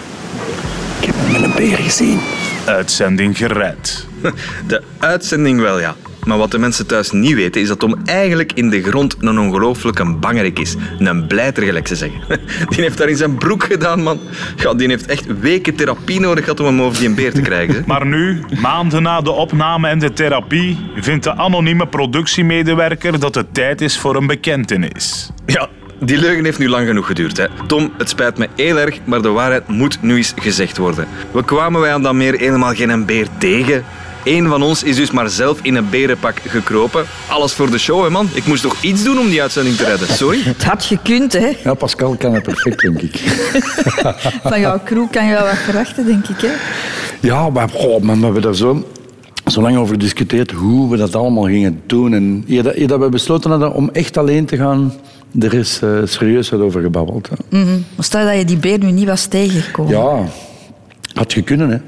[SPEAKER 3] Ik heb hem met een beer gezien.
[SPEAKER 11] Uitzending gered.
[SPEAKER 12] De uitzending wel, ja. Maar wat de mensen thuis niet weten, is dat Tom eigenlijk in de grond een ongelooflijke bangerik is. Een blijter, gelijk ze zeggen. Die heeft daar in zijn broek gedaan, man. Ja, die heeft echt weken therapie nodig gehad om hem over die beer te krijgen. hè.
[SPEAKER 11] Maar nu, maanden na de opname en de therapie, vindt de anonieme productiemedewerker dat het tijd is voor een bekentenis.
[SPEAKER 12] Ja, die leugen heeft nu lang genoeg geduurd. Hè. Tom, het spijt me heel erg, maar de waarheid moet nu eens gezegd worden. We kwamen wij aan dat meer helemaal geen beer tegen. Eén van ons is dus maar zelf in een berenpak gekropen. Alles voor de show, hè, man. Ik moest toch iets doen om die uitzending te redden. Sorry.
[SPEAKER 2] Het had gekund, hè?
[SPEAKER 3] Ja, Pascal kan het perfect, denk ik.
[SPEAKER 2] Van jouw crew kan je wel wat verwachten, denk ik, hè?
[SPEAKER 3] Ja, maar, goh, man, we hebben daar zo, zo lang over gediscuteerd hoe we dat allemaal gingen doen. En eer dat, eer dat we besloten hadden om echt alleen te gaan, er is eh, serieus wat over gebabbeld.
[SPEAKER 2] Mhm. Stel dat je die beer nu niet was tegengekomen.
[SPEAKER 3] Ja, had je kunnen, hè.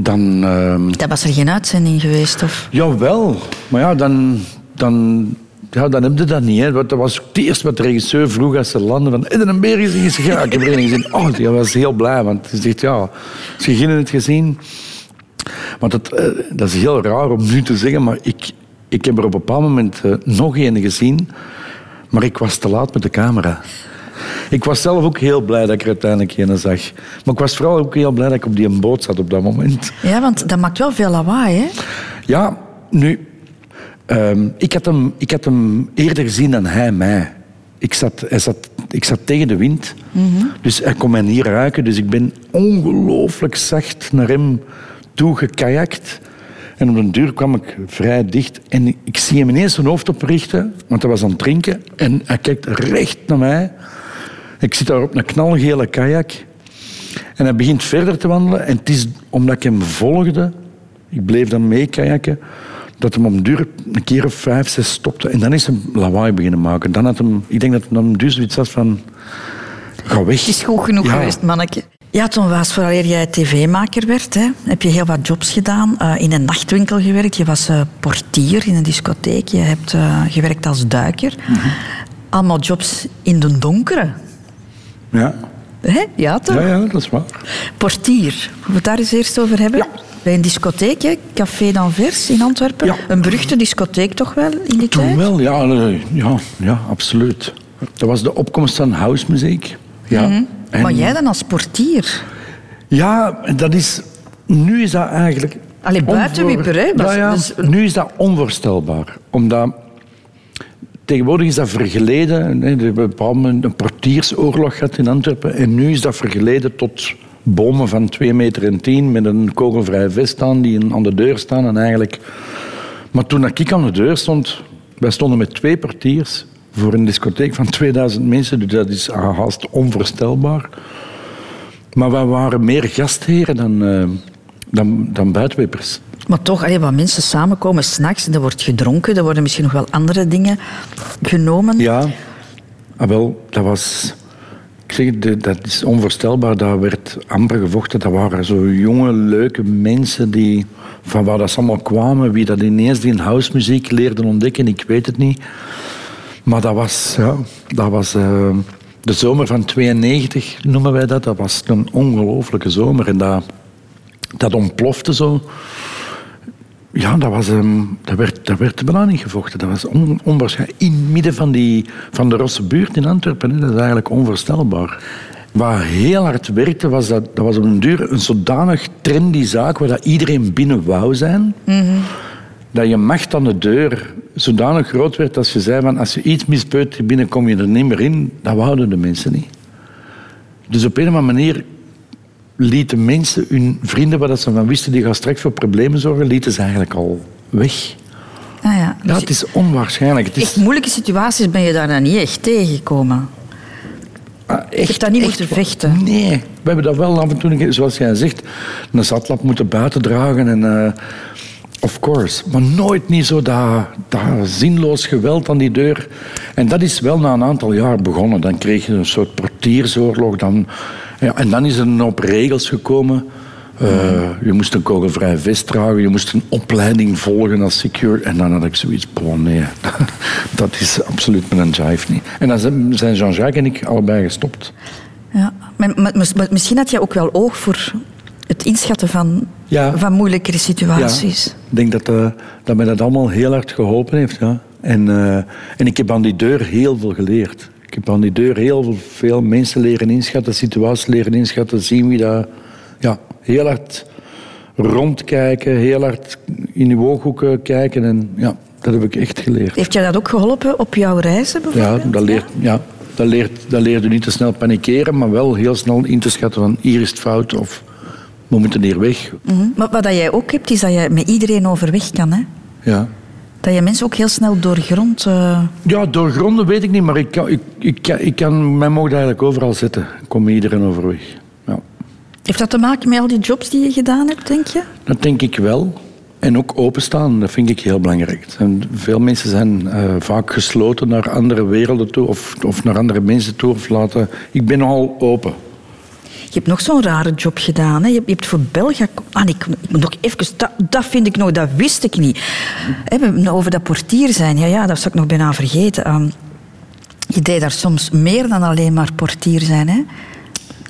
[SPEAKER 3] Dan... ehm,
[SPEAKER 2] Dan was er geen uitzending geweest, of?
[SPEAKER 3] Jawel, maar ja, dan, dan, ja, dan heb je dat niet. Hè. Dat was het eerste wat de regisseur vroeg als ze landden. Van, heb je een beer gezien? Ik zeg, ja, ik heb er een gezien. Oh, die was heel blij, want hij zegt, ja, ze beginnen het gezien. Want dat, eh, dat is heel raar om nu te zeggen, maar ik, ik heb er op een bepaald moment eh, nog een gezien. Maar ik was te laat met de camera. Ik was zelf ook heel blij dat ik er uiteindelijk een zag. Maar ik was vooral ook heel blij dat ik op die een boot zat op dat moment.
[SPEAKER 2] Ja, want dat maakt wel veel lawaai, hè?
[SPEAKER 3] Ja, nu, ehm, ik, had hem, ik had hem eerder gezien dan hij mij. Ik zat, hij zat, ik zat tegen de wind, dus hij kon mij niet ruiken. Dus ik ben ongelooflijk zacht naar hem toe gekajakt. En op een duur kwam ik vrij dicht en ik zie hem ineens zijn hoofd oprichten, want hij was aan het drinken. En hij kijkt recht naar mij. Ik zit daar op een knalgele kajak. En hij begint verder te wandelen. En het is omdat ik hem volgde, ik bleef dan mee kajakken, dat hem om duur een keer of vijf, zes stopte. En dan is hem lawaai beginnen maken. Dan had hem, ik denk dat hij dan dus zoiets had van... Ga weg.
[SPEAKER 2] Het is goed genoeg
[SPEAKER 3] Ja.
[SPEAKER 2] geweest, manneke. Ja, Tom Waas, vooraleer jij tv-maker werd, hè, heb je heel wat jobs gedaan. Eh, in een nachtwinkel gewerkt. Je was eh, portier in een discotheek. Je hebt eh, gewerkt als duiker.
[SPEAKER 3] Mhm.
[SPEAKER 2] Allemaal jobs in de donkere.
[SPEAKER 3] Ja.
[SPEAKER 2] Hè? Ja, toch?
[SPEAKER 3] Ja, ja, dat is waar.
[SPEAKER 2] Portier. Moeten we het daar eens eerst over hebben? Bij een discotheek, hè? Café d'Anvers in Antwerpen.
[SPEAKER 3] Ja.
[SPEAKER 2] Een beruchte discotheek toch wel in die
[SPEAKER 3] Toen
[SPEAKER 2] tijd?
[SPEAKER 3] wel, ja, eh, ja, ja, absoluut. Dat was de opkomst van housemuziek. Ja.
[SPEAKER 2] Mhm.
[SPEAKER 3] En-
[SPEAKER 2] Maar jij dan als portier?
[SPEAKER 3] Ja, dat is... Nu is dat eigenlijk...
[SPEAKER 2] Allee, buitenwieper, hè?
[SPEAKER 3] Ja, ja,
[SPEAKER 2] Dus-
[SPEAKER 3] nu is dat onvoorstelbaar. Omdat... Tegenwoordig is dat vergeleden. We hebben een portiersoorlog gehad in Antwerpen. En nu is dat vergeleden tot bomen van 2 meter en 10 met een kogelvrij vest aan die aan de deur staan. En eigenlijk... Maar toen ik aan de deur stond... Wij stonden met twee portiers voor een discotheek van 2000 mensen. Dus dat is haast onvoorstelbaar. Maar wij waren meer gastheren dan, eh, dan, dan buitenwippers.
[SPEAKER 2] Maar toch, allee, wat mensen samenkomen s'nachts, er wordt gedronken, er worden misschien nog wel andere dingen genomen.
[SPEAKER 3] Ja, ah, wel, dat was... Ik zeg, dat is onvoorstelbaar. Daar werd amper gevochten. Dat waren zo jonge, leuke mensen die... Van waar dat allemaal kwamen, wie dat ineens die housemuziek leerden ontdekken, ik weet het niet. Maar dat was, ja, dat was eh, de zomer van 92, noemen wij dat. Dat was een ongelofelijke zomer. En dat, dat ontplofte zo. Ja, dat, was, ehm, dat, werd, dat werd bijna niet gevochten. Dat was on, onwaarschijnlijk. In het midden van, die, van de Rosse buurt in Antwerpen. Hè. Dat is eigenlijk onvoorstelbaar. Wat heel hard werkte, was dat, dat was op een duur een zodanig trendy zaak waar dat iedereen binnen wou zijn. Dat je macht aan de deur zodanig groot werd als je zei van als je iets mispeut binnen kom je er niet meer in. Dat wouden de mensen niet. Dus op een of andere manier lieten mensen hun vrienden, waar dat ze van wisten, die gaan straks voor problemen zorgen, lieten ze eigenlijk al weg.
[SPEAKER 2] Ah, ja.
[SPEAKER 3] Ja, het is onwaarschijnlijk. Het is
[SPEAKER 2] Echt moeilijke situaties ben je daar dan niet echt tegengekomen.
[SPEAKER 3] ah,
[SPEAKER 2] Je hebt daar niet moeten vechten.
[SPEAKER 3] Nee, we hebben dat wel af en toe, zoals jij zegt, een zatlap moeten buiten dragen. En, eh, of course. Maar nooit niet zo dat, dat zinloos geweld aan die deur. En dat is wel na een aantal jaar begonnen. Dan kreeg je een soort portiersoorlog. Dan, ja, en dan is er een hoop regels gekomen. Eh, je moest een kogelvrij vest dragen, je moest een opleiding volgen als secure. En dan had ik zoiets, bon, nee, dat is absoluut mijn jive niet. En dan zijn Jean-Jacques en ik allebei gestopt.
[SPEAKER 2] Ja. Maar, maar- maar misschien had je ook wel oog voor het inschatten van,
[SPEAKER 3] Ja.
[SPEAKER 2] van moeilijkere situaties.
[SPEAKER 3] Ja, ik denk dat, eh, dat mij dat allemaal heel hard geholpen heeft. Ja. En, eh, en ik heb aan die deur heel veel geleerd. Ik heb aan die deur heel veel, mensen leren inschatten, situaties leren inschatten, zien wie dat... Ja, heel hard rondkijken, heel hard in uw ooghoeken kijken. En ja, dat heb ik echt geleerd.
[SPEAKER 2] Heeft jou dat ook geholpen op jouw reizen
[SPEAKER 3] Ja,
[SPEAKER 2] bijvoorbeeld?
[SPEAKER 3] dat leert, ja, dat leert, dat leert u niet te snel panikeren, maar wel heel snel in te schatten van hier is het fout of we moeten hier weg.
[SPEAKER 2] Mhm. Maar wat dat jij ook hebt, is dat je met iedereen overweg kan. Hè?
[SPEAKER 3] Ja.
[SPEAKER 2] Dat je mensen ook heel snel doorgrond... eh
[SPEAKER 3] Ja, doorgronden weet ik niet, maar ik kan, ik, ik, ik kan mij mogen eigenlijk overal zetten. Ik kom iedereen overweg. Ja.
[SPEAKER 2] Heeft dat te maken met al die jobs die je gedaan hebt, denk je?
[SPEAKER 3] Dat denk ik wel. En ook openstaan, dat vind ik heel belangrijk. En veel mensen zijn eh, vaak gesloten naar andere werelden toe of, of naar andere mensen toe. Of laten. Ik ben nogal open.
[SPEAKER 2] Je hebt nog zo'n rare job gedaan. Hè? Je, hebt, je hebt voor België... Ah, nee, ik, ik moet nog even... Dat, dat vind ik nog, dat wist ik niet. Hè, we over dat portier zijn. Ja, ja, dat zou ik nog bijna vergeten. Ehm, je deed daar soms meer dan alleen maar portier zijn. Hè?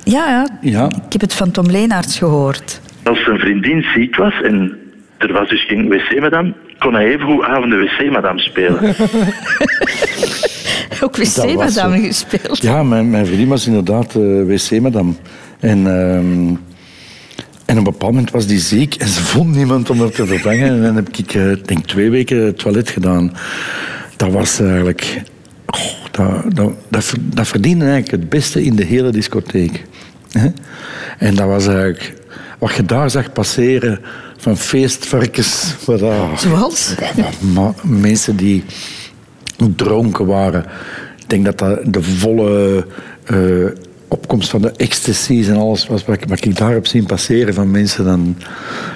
[SPEAKER 2] Ja, ja,
[SPEAKER 3] Ja.
[SPEAKER 2] ik heb het van Tom Leenaerts gehoord.
[SPEAKER 8] Als zijn vriendin ziek was en er was dus geen wc-madam, kon hij even goed avonden wc-madam spelen.
[SPEAKER 2] Ook
[SPEAKER 3] zo.
[SPEAKER 2] gespeeld.
[SPEAKER 3] Ja, mijn, mijn vriendin was inderdaad eh, wc-madam. En, ehm, en op een bepaald moment was die ziek en ze vond niemand om haar te vervangen. En dan heb ik, eh, denk twee weken het toilet gedaan. Dat was eigenlijk... oh, dat, dat, dat, dat verdiende eigenlijk het beste in de hele discotheek. En dat was eigenlijk... Wat je daar zag passeren van feestvarkens... Wat, ah,
[SPEAKER 2] Zoals?
[SPEAKER 3] maar mensen die dronken waren. Ik denk dat dat de volle eh, opkomst van de ecstasies en alles was wat, ik- wat ik daar heb zien passeren van mensen. Dan,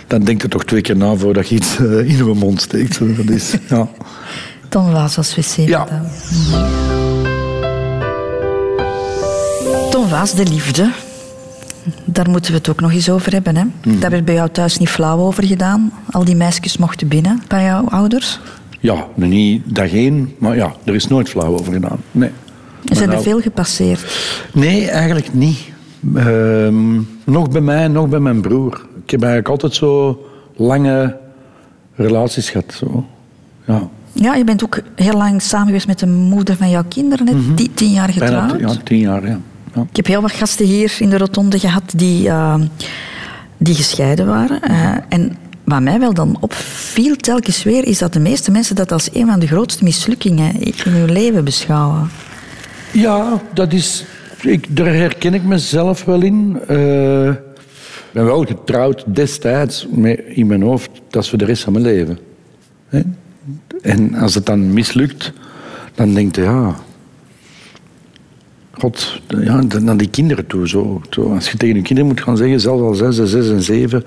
[SPEAKER 3] dan denk je toch twee keer na voordat je iets eh, in je mond steekt. Dat is, ja.
[SPEAKER 2] Tom Waas als wc-madame. Tom Waas, de liefde. Daar moeten we het ook nog eens over hebben. Hè?
[SPEAKER 3] Mhm.
[SPEAKER 2] Daar werd bij jou thuis niet flauw over gedaan. Al die meisjes mochten binnen bij jouw ouders.
[SPEAKER 3] ja, niet dag één, maar ja, er is nooit flauw over gedaan. Nee.
[SPEAKER 2] Er zijn er
[SPEAKER 3] nou-
[SPEAKER 2] veel gepasseerd.
[SPEAKER 3] Nee, eigenlijk niet. Ehm, nog bij mij, nog bij mijn broer. Ik heb eigenlijk altijd zo lange relaties gehad. Zo. Ja.
[SPEAKER 2] Ja, je bent ook heel lang samen geweest met de moeder van jouw kinderen. Net die, tien jaar
[SPEAKER 3] Mhm. Bijna
[SPEAKER 2] getrouwd.
[SPEAKER 3] ja, tien jaar, ja. ja.
[SPEAKER 2] Ik heb heel wat gasten hier in de rotonde gehad die, eh, die gescheiden waren. Eh, en wat mij wel dan opviel telkens weer, is dat de meeste mensen dat als een van de grootste mislukkingen in hun leven beschouwen.
[SPEAKER 3] Ja, dat is. Ik, daar herken ik mezelf wel in. Eh, Ik ben wel getrouwd destijds in mijn hoofd, dat is voor de rest van mijn leven. Hè? En als het dan mislukt, dan denk je, ja. God, ja, naar die kinderen toe. Zo. Als je tegen je kinderen moet gaan zeggen, zelfs al zijn ze zes en zeven,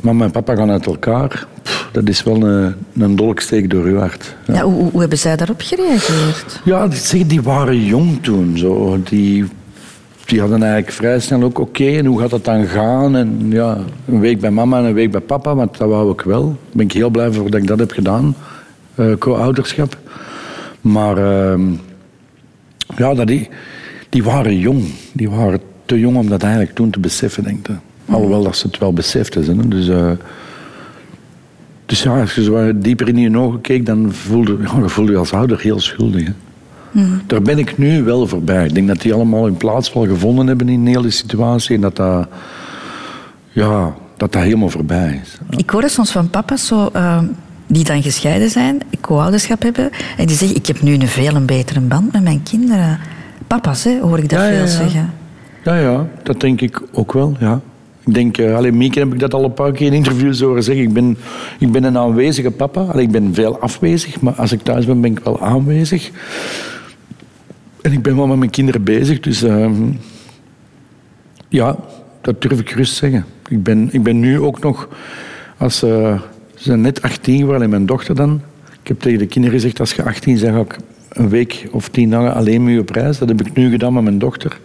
[SPEAKER 3] mama en papa gaan uit elkaar, dat is wel een, een dolksteek door je hart.
[SPEAKER 2] Ja. hoe, hoe- hoe hebben zij daarop gereageerd?
[SPEAKER 3] Ja, die, zeg, die waren jong toen. Zo. Die, die hadden eigenlijk vrij snel ook oké, en hoe gaat het dan gaan? En ja, een week bij mama en een week bij papa, want dat wou ik wel. Daar ben ik heel blij voor dat ik dat heb gedaan, eh, co-ouderschap. Maar ehm, ja, dat die, die waren jong. Die waren te jong om dat eigenlijk toen te beseffen, denk ik. Alhoewel dat ze het wel beseften. Hè. Dus, eh, dus ja, als je zo dieper in je ogen keek, dan voelde, ja, dan voelde je als ouder heel schuldig. Hè. Daar ben ik nu wel voorbij. Ik denk dat die allemaal hun plaats wel gevonden hebben in de hele situatie. En dat dat, ja, dat, dat helemaal voorbij is.
[SPEAKER 2] Ik hoor soms van papa's zo, ehm, die dan gescheiden zijn, co-ouderschap hebben, en die zeggen, ik heb nu een veel een betere band met mijn kinderen. Papa's, hè, hoor ik dat
[SPEAKER 3] Ja, ja,
[SPEAKER 2] veel
[SPEAKER 3] ja.
[SPEAKER 2] zeggen.
[SPEAKER 3] Ja, ja, dat denk ik ook wel, ja. Ik denk, eh alleen Mieke heb ik dat al een paar keer in interviews horen zeggen. Ik ben, ik ben een aanwezige papa. Allee, ik ben veel afwezig, maar als ik thuis ben, ben ik wel aanwezig. En ik ben wel met mijn kinderen bezig, dus ehm, ja, dat durf ik gerust zeggen. Ik ben, ik ben nu ook nog, als ze, ze zijn net 18 geworden en mijn dochter dan. Ik heb tegen de kinderen gezegd, als je 18 bent, ik een week of tien dagen alleen met je op reis. Dat heb ik nu gedaan met mijn dochter.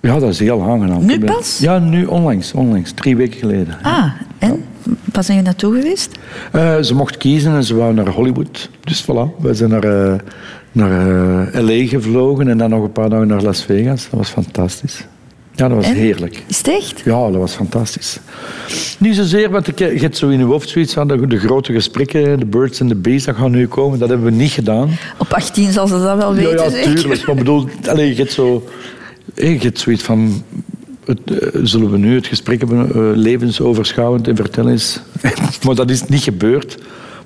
[SPEAKER 3] Ja, dat is heel aangenaam.
[SPEAKER 2] Nu pas?
[SPEAKER 3] Ja, nu onlangs, onlangs, drie weken geleden.
[SPEAKER 2] Ah, en? Waar zijn je naartoe geweest?
[SPEAKER 3] Eh, ze mocht kiezen en ze wou naar Hollywood. Dus voilà, we zijn naar, eh, naar eh, L.A. gevlogen en dan nog een paar dagen naar Las Vegas. Dat was fantastisch. Ja, dat was
[SPEAKER 2] En?
[SPEAKER 3] heerlijk.
[SPEAKER 2] Is het echt?
[SPEAKER 3] Ja, dat was fantastisch. Niet zozeer, want ik, je hebt zo in je hoofd zoiets van de, de grote gesprekken, de birds en de bees, dat gaan nu komen. Dat hebben we niet gedaan.
[SPEAKER 2] Op 18 zal ze dat wel weten,
[SPEAKER 3] ja, ja,
[SPEAKER 2] zeker?
[SPEAKER 3] tuurlijk. Maar bedoel, allee, je hebt zo... Je hebt zoiets van... Het, eh, zullen we nu het gesprek hebben, eh, levensoverschouwend en vertellen is... maar dat is niet gebeurd.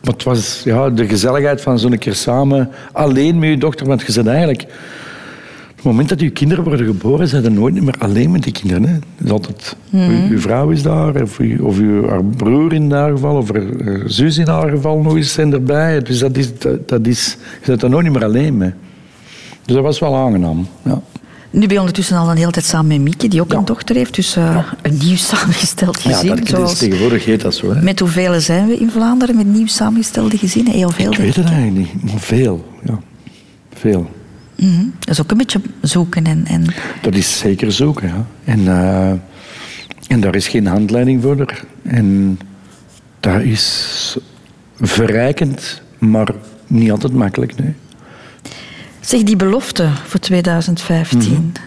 [SPEAKER 3] Maar het was ja, de gezelligheid van zo'n keer samen, alleen met je dochter. Want je bent eigenlijk... Op het moment dat je kinderen worden geboren, zijn er nooit meer alleen met die kinderen. Hè. Is altijd,
[SPEAKER 2] Mhm.
[SPEAKER 3] uw, uw vrouw is daar, of, uw, of uw, haar broer in haar geval, of haar zus in haar geval nog eens zijn erbij. Dus dat is, dat, dat is, je bent er nooit meer alleen mee. Dus dat was wel aangenaam. Ja.
[SPEAKER 2] Nu ben je ondertussen al een hele tijd samen met Mieke, die ook een dochter heeft. Dus eh, een nieuw samengesteld
[SPEAKER 3] Ja,
[SPEAKER 2] gezin.
[SPEAKER 3] dat, dat is
[SPEAKER 2] zoals-
[SPEAKER 3] tegenwoordig heet dat zo. Hè.
[SPEAKER 2] Met hoeveel zijn we in Vlaanderen met nieuw samengestelde gezinnen? Heel veel,
[SPEAKER 3] Ik weet het eigenlijk niet, maar veel. Ja. Veel.
[SPEAKER 2] Mhm. Dat is ook een beetje zoeken. En, en...
[SPEAKER 3] Dat is zeker zoeken, ja. En, eh, en daar is geen handleiding voor. er. En dat is verrijkend, maar niet altijd makkelijk. Nee.
[SPEAKER 2] Zeg, die belofte voor 2015.
[SPEAKER 3] Mhm.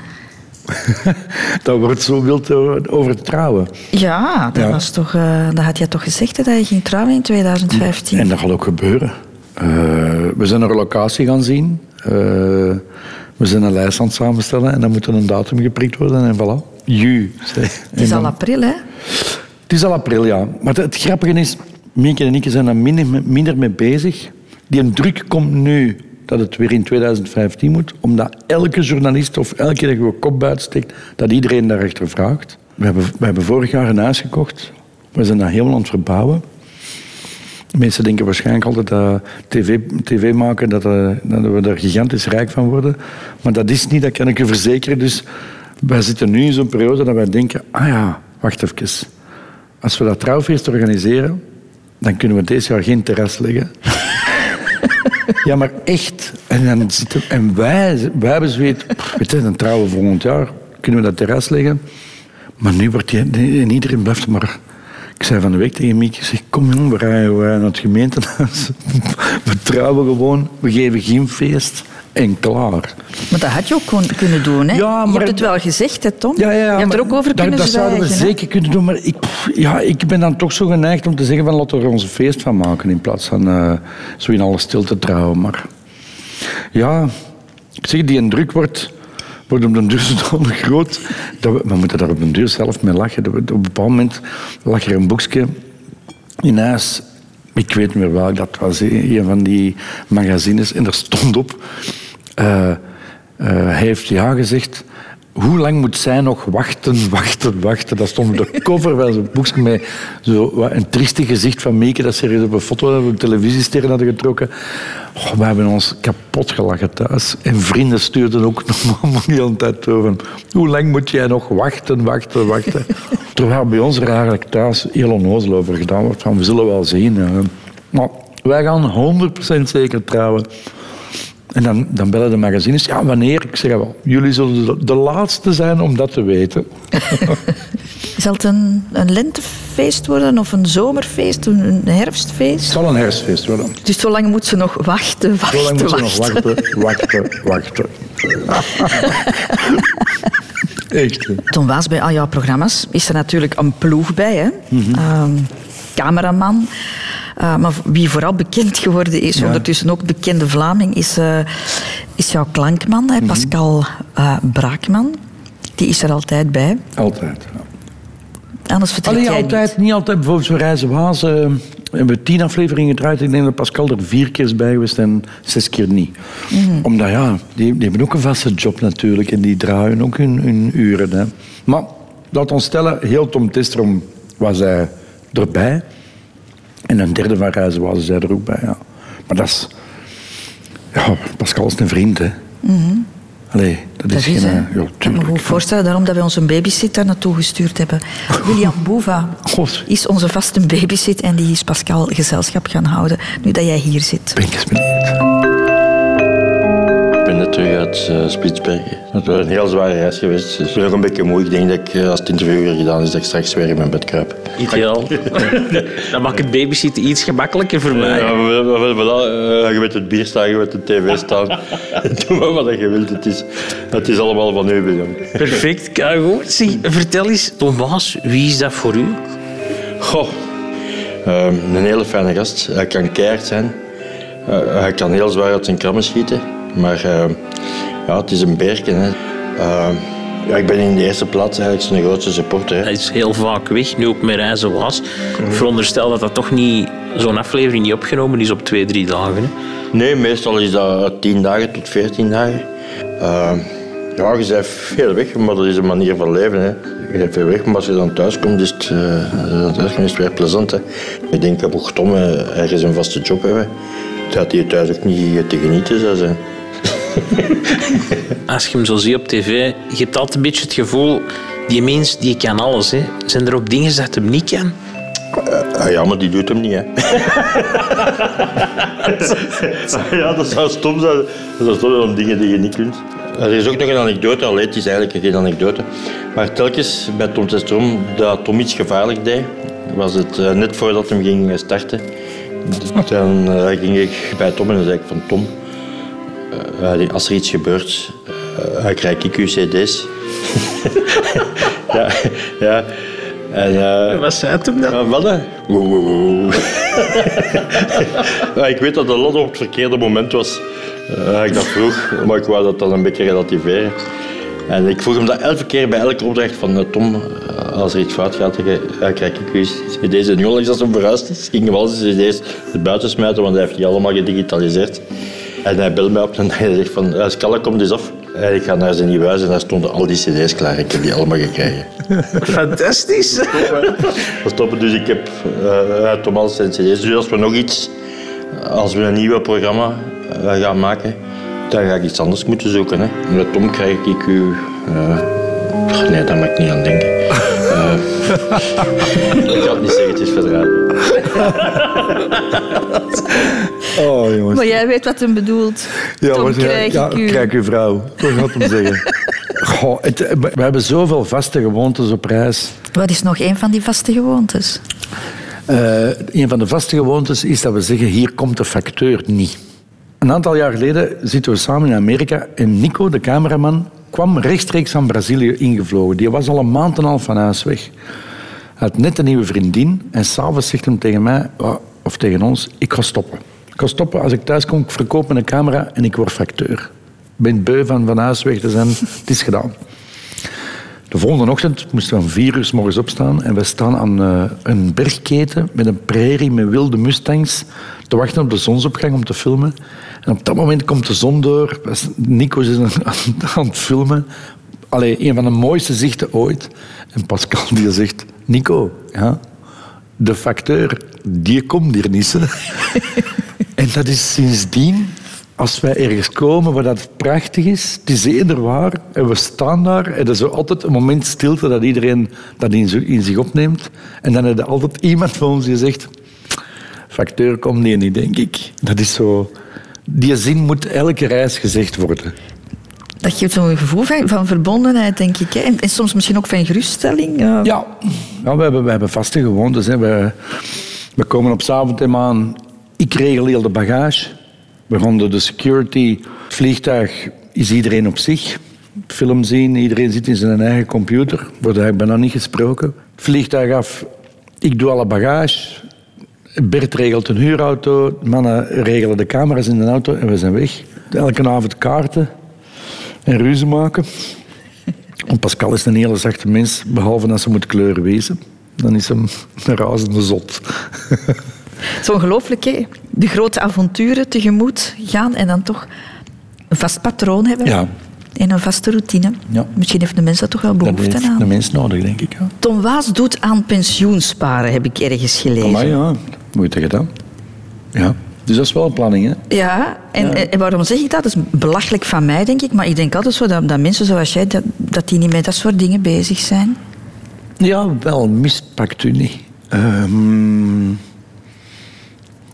[SPEAKER 3] Dat wordt zo wild over trouwen.
[SPEAKER 2] Ja, dat,
[SPEAKER 3] Ja.
[SPEAKER 2] Was toch, eh, dat had je toch gezegd, hè, dat je ging trouwen in 2015?
[SPEAKER 3] En dat gaat ook gebeuren. Eh, we zijn een locatie gaan zien. Eh, we zijn een lijst aan het samenstellen en dan moet er een datum geprikt worden en voilà. Ju.
[SPEAKER 2] Het is al april, hè?
[SPEAKER 3] Het is al april, ja. Maar het, het grappige is, Mieke en ik zijn daar minder, minder mee bezig. Die een druk komt nu dat het weer in 2015 moet, omdat elke journalist of elke keer dat je je kop buiten steekt, dat iedereen daarachter vraagt. We hebben, we hebben vorig jaar een huis gekocht. We zijn dat helemaal aan het verbouwen. Mensen denken waarschijnlijk altijd dat tv, tv maken, dat, eh, dat we daar gigantisch rijk van worden. Maar dat is niet, dat kan ik u verzekeren. Dus wij zitten nu in zo'n periode dat wij denken, ah ja, wacht even. Als we dat trouwfeest organiseren, dan kunnen we dit jaar geen terras leggen. Ja, maar echt. En, dan zitten, en wij, wij hebben zoiets, pff, weet je, dan trouwen we volgend jaar, kunnen we dat terras leggen. Maar nu wordt die, en iedereen blijft maar... Ik zei van de week tegen ik zeg, kom jong, we rijden we naar het gemeentehuis. We trouwen gewoon, we geven geen feest en klaar.
[SPEAKER 2] Maar dat had je ook gewoon kunnen doen, hè?
[SPEAKER 3] Ja,
[SPEAKER 2] je
[SPEAKER 3] maar-
[SPEAKER 2] hebt het wel gezegd, hè, Tom?
[SPEAKER 3] Ja, ja, ja,
[SPEAKER 2] je hebt er ook over
[SPEAKER 3] dat,
[SPEAKER 2] kunnen
[SPEAKER 3] Dat zouden we
[SPEAKER 2] zwijgen, hè?
[SPEAKER 3] zeker kunnen doen, maar ik, pff, ja, ik ben dan toch zo geneigd om te zeggen van laten we er onze feest van maken in plaats van eh, zo in alle stilte trouwen. Maar ja, ik zeg, die een druk wordt, wordt op den duur zodanig groot. Dat we, we moeten daar op den duur zelf mee lachen. Dat we, op een bepaald moment lag er een boekje in huis. Ik weet niet meer welk dat was, een van die magazines. En er stond op, hij heeft ja gezegd. Hoe lang moet zij nog wachten, wachten, wachten? Dat stond op de cover van zo'n boekje met zo, een triestig gezicht van Mieke dat ze op een foto op televisiesterren hadden getrokken. Oh, we hebben ons kapot gelachen thuis. En vrienden stuurden ook nog hele tijd over. Hoe lang moet jij nog wachten, wachten, wachten? Terwijl bij ons er eigenlijk thuis heel onnozel over gedaan wordt. Van, we zullen wel zien. Maar wij gaan 100% zeker trouwen. En dan, dan bellen de magazines. Ja, wanneer? Ik zeg wel, jullie zullen de, laatste zijn om dat te weten.
[SPEAKER 2] Zal het een, een lentefeest worden of een zomerfeest, een, een herfstfeest?
[SPEAKER 3] Het zal een herfstfeest worden.
[SPEAKER 2] Dus zo lang moet ze nog wachten, wachten,
[SPEAKER 3] Zo lang moeten we nog
[SPEAKER 2] wachten.
[SPEAKER 3] wachten, wachten, wachten. Echt.
[SPEAKER 2] Tom Waas, bij al jouw programma's is er natuurlijk een ploeg bij. Hè? Ehm, cameraman. Eh, maar wie vooral bekend geworden is,
[SPEAKER 3] Ja.
[SPEAKER 2] ondertussen ook bekende Vlaming, is, eh, is jouw klankman,
[SPEAKER 3] Mhm.
[SPEAKER 2] hè? Pascal eh, Braakman. Die is er altijd bij.
[SPEAKER 3] Altijd. ja.
[SPEAKER 2] Anders vertrek
[SPEAKER 3] Allee,
[SPEAKER 2] jij
[SPEAKER 3] altijd, niet. altijd. Bijvoorbeeld zo'n Reizen Waas eh, hebben we tien afleveringen gedraaid. Ik denk dat Pascal er vier keer is bij geweest en zes keer niet.
[SPEAKER 2] Mhm.
[SPEAKER 3] Omdat ja, die, die hebben ook een vaste job natuurlijk en die draaien ook hun, hun uren. Hè. Maar laat ons stellen, heel Tom Testrom was hij erbij. En een derde van Reizen Waas is hij er ook bij. Ja. Maar dat is... Ja, Pascal is een vriend, hè.
[SPEAKER 2] Mhm.
[SPEAKER 3] Allee, dat,
[SPEAKER 2] Dat
[SPEAKER 3] is
[SPEAKER 2] is,
[SPEAKER 3] geen... eh, Ja,
[SPEAKER 2] Ik kan me goed voorstellen daarom dat wij onze babysitter naartoe gestuurd hebben. William Boeva is onze vaste babysit en die is Pascal gezelschap gaan houden nu dat jij hier zit.
[SPEAKER 13] Ik ben net terug uit eh, Spitsbergen. Het was een heel zware reis geweest. Dus ik ben nog een beetje moe. Ik denk dat ik, eh, als het interview weer gedaan is, dat ik straks weer in mijn bed kruip.
[SPEAKER 14] Ideaal. Dan maakt het babysitten iets gemakkelijker voor mij.
[SPEAKER 13] Ja, we- we- we- eh, je weet het bier staan, je weet de tv staan. Doe maar wat je wilt. Het is, het is allemaal van u, William.
[SPEAKER 14] Perfect, kijk goed. Zeg, vertel eens, Thomas, wie is dat voor u?
[SPEAKER 13] Goh, ehm, een hele fijne gast. Hij kan keihard zijn. Eh, hij kan heel zwaar uit zijn krammen schieten. Maar ehm, ja, het is een berken. Hè. Ehm, ja, ik ben in de eerste plaats eigenlijk zijn grootste supporter. Hè.
[SPEAKER 14] Hij is heel vaak weg, nu ook met reizen was. Ik veronderstel dat dat toch niet, zo'n aflevering niet opgenomen is op twee, drie dagen. Hè?
[SPEAKER 13] Nee, meestal is dat uit 10 dagen tot 14 dagen. Ja, je bent veel weg, maar dat is een manier van leven. Hè. Je bent veel weg, maar als je dan thuis komt, is het, eh, thuis komt, is het weer plezant. Hè. Ik denk dat mocht Tom eh, ergens een vaste job hebben, dat hij thuis ook niet te genieten zou zijn.
[SPEAKER 14] Als je hem zo ziet op tv, je hebt altijd een beetje het gevoel, die mens die kan alles. Hè. Zijn er ook dingen dat hem niet kan?
[SPEAKER 13] Ah, ja, maar die doet hem niet, hè. ja, dat zou stom zijn. Dat zou stom zijn om dingen die je niet kunt. Er is ook nog een anekdote, alleen het is eigenlijk geen anekdote. Maar telkens bij Tom Testrom dat Tom iets gevaarlijk deed, was het eh, net voordat hij ging starten. Dan eh, ging ik bij Tom en dan zei ik van Tom, eh, als er iets gebeurt, eh, krijg ik uw cd's. ja, ja. En, eh,
[SPEAKER 14] Wat zei hem dan?
[SPEAKER 13] Uh, wat. Ja, ik weet dat de lot op het verkeerde moment was. Uh, ik dat vroeg, maar ik wou dat dan een beetje relativeren. En ik vroeg hem dat elke keer bij elke opdracht van uh, Tom, uh, als er iets fout gaat, dan uh, krijg ik u cd's. En nu onlangs als hij verhuisd is, gingen we al zijn cd's buiten smijten, want hij heeft die allemaal gedigitaliseerd. En hij belde mij op en hij zegt van, Skalle, kom eens af. En ik ga naar zijn nieuw huis en daar stonden al die cd's klaar. Ik heb die allemaal gekregen.
[SPEAKER 14] Fantastisch.
[SPEAKER 13] We stoppen, dus ik heb uh, Thomas zijn cd's. Dus als we nog iets, als we een nieuw programma uh, gaan maken, dan ga ik iets anders moeten zoeken. Hè. Met Tom krijg ik u... Uh, nee, daar mag ik niet aan denken. Ik ga het niet zeggen, het is verdraaid.
[SPEAKER 3] Oh, jongens.
[SPEAKER 2] Maar jij weet wat hem bedoelt.
[SPEAKER 3] Ja,
[SPEAKER 2] Tom, krijg
[SPEAKER 3] ja,
[SPEAKER 2] ik u.
[SPEAKER 3] krijg uw vrouw. Dat gaat hem zeggen. Goh, het, we hebben zoveel vaste gewoontes op reis.
[SPEAKER 2] Wat is nog een van die vaste gewoontes?
[SPEAKER 3] Uh, een van de vaste gewoontes is dat we zeggen, hier komt de facteur niet. Een aantal jaar geleden zitten we samen in Amerika en Nico, de cameraman, kwam rechtstreeks van Brazilië ingevlogen. Die was al een maand en een half van huis weg. Had net een nieuwe vriendin en s'avonds zegt hem tegen mij, of tegen ons, ik ga stoppen. Ik ga stoppen, als ik thuis kom, ik verkoop mijn camera en ik word facteur. Ik ben beu van van huis weg te zijn, het is gedaan. De volgende ochtend moesten we om vier uur morgens opstaan en we staan aan uh, een bergketen met een prairie met wilde mustangs te wachten op de zonsopgang om te filmen. En op dat moment komt de zon door. Nico is aan, aan het filmen. Allee, een van de mooiste zichten ooit. En Pascal die zegt, Nico, ja, de facteur, die komt hier niet. en dat is sindsdien als wij ergens komen waar dat prachtig is, het is eender waar, en we staan daar, en er is altijd een moment stilte dat iedereen dat in, zich opneemt. En dan heb je altijd iemand van ons die zegt, facteur komt hier niet, denk ik. Dat is zo... die zin moet elke reis gezegd worden.
[SPEAKER 2] Dat geeft zo'n gevoel van, van verbondenheid, denk ik. Hè? En, soms misschien ook van geruststelling. eh.
[SPEAKER 3] Ja, ja we, hebben, we hebben vaste gewoontes. Hè. We, we komen op avond aan. Ik regel heel de bagage. We ronden de security. Het vliegtuig is iedereen op zich. Film zien, iedereen zit in zijn eigen computer. Wordt eigenlijk bijna niet gesproken. Vliegtuig af. Ik doe alle bagage. Bert regelt een huurauto. Mannen regelen de camera's in de auto en we zijn weg. Elke avond kaarten en ruzie maken. Want Pascal is een hele zachte mens, behalve als ze moet kleuren wezen. Dan is hem een razende zot.
[SPEAKER 2] Het is ongelooflijk, hè? De grote avonturen tegemoet gaan en dan toch een vast patroon hebben.
[SPEAKER 3] Ja.
[SPEAKER 2] En een vaste routine.
[SPEAKER 3] Ja.
[SPEAKER 2] Misschien heeft de mens daar toch wel
[SPEAKER 3] Dat
[SPEAKER 2] behoefte
[SPEAKER 3] heeft
[SPEAKER 2] aan.
[SPEAKER 3] de mens nodig, denk ik. Ja.
[SPEAKER 2] Tom Waas doet aan pensioensparen, heb ik ergens gelezen.
[SPEAKER 3] Maar ja, moet je gedaan. Ja. Dus dat is wel een planning, hè?
[SPEAKER 2] Ja, en, en waarom zeg ik dat? Dat is belachelijk van mij, denk ik. Maar ik denk altijd zo dat, dat mensen zoals jij, dat, dat die niet met dat soort dingen bezig zijn.
[SPEAKER 3] Ja, wel, mispakt u niet. Ehm,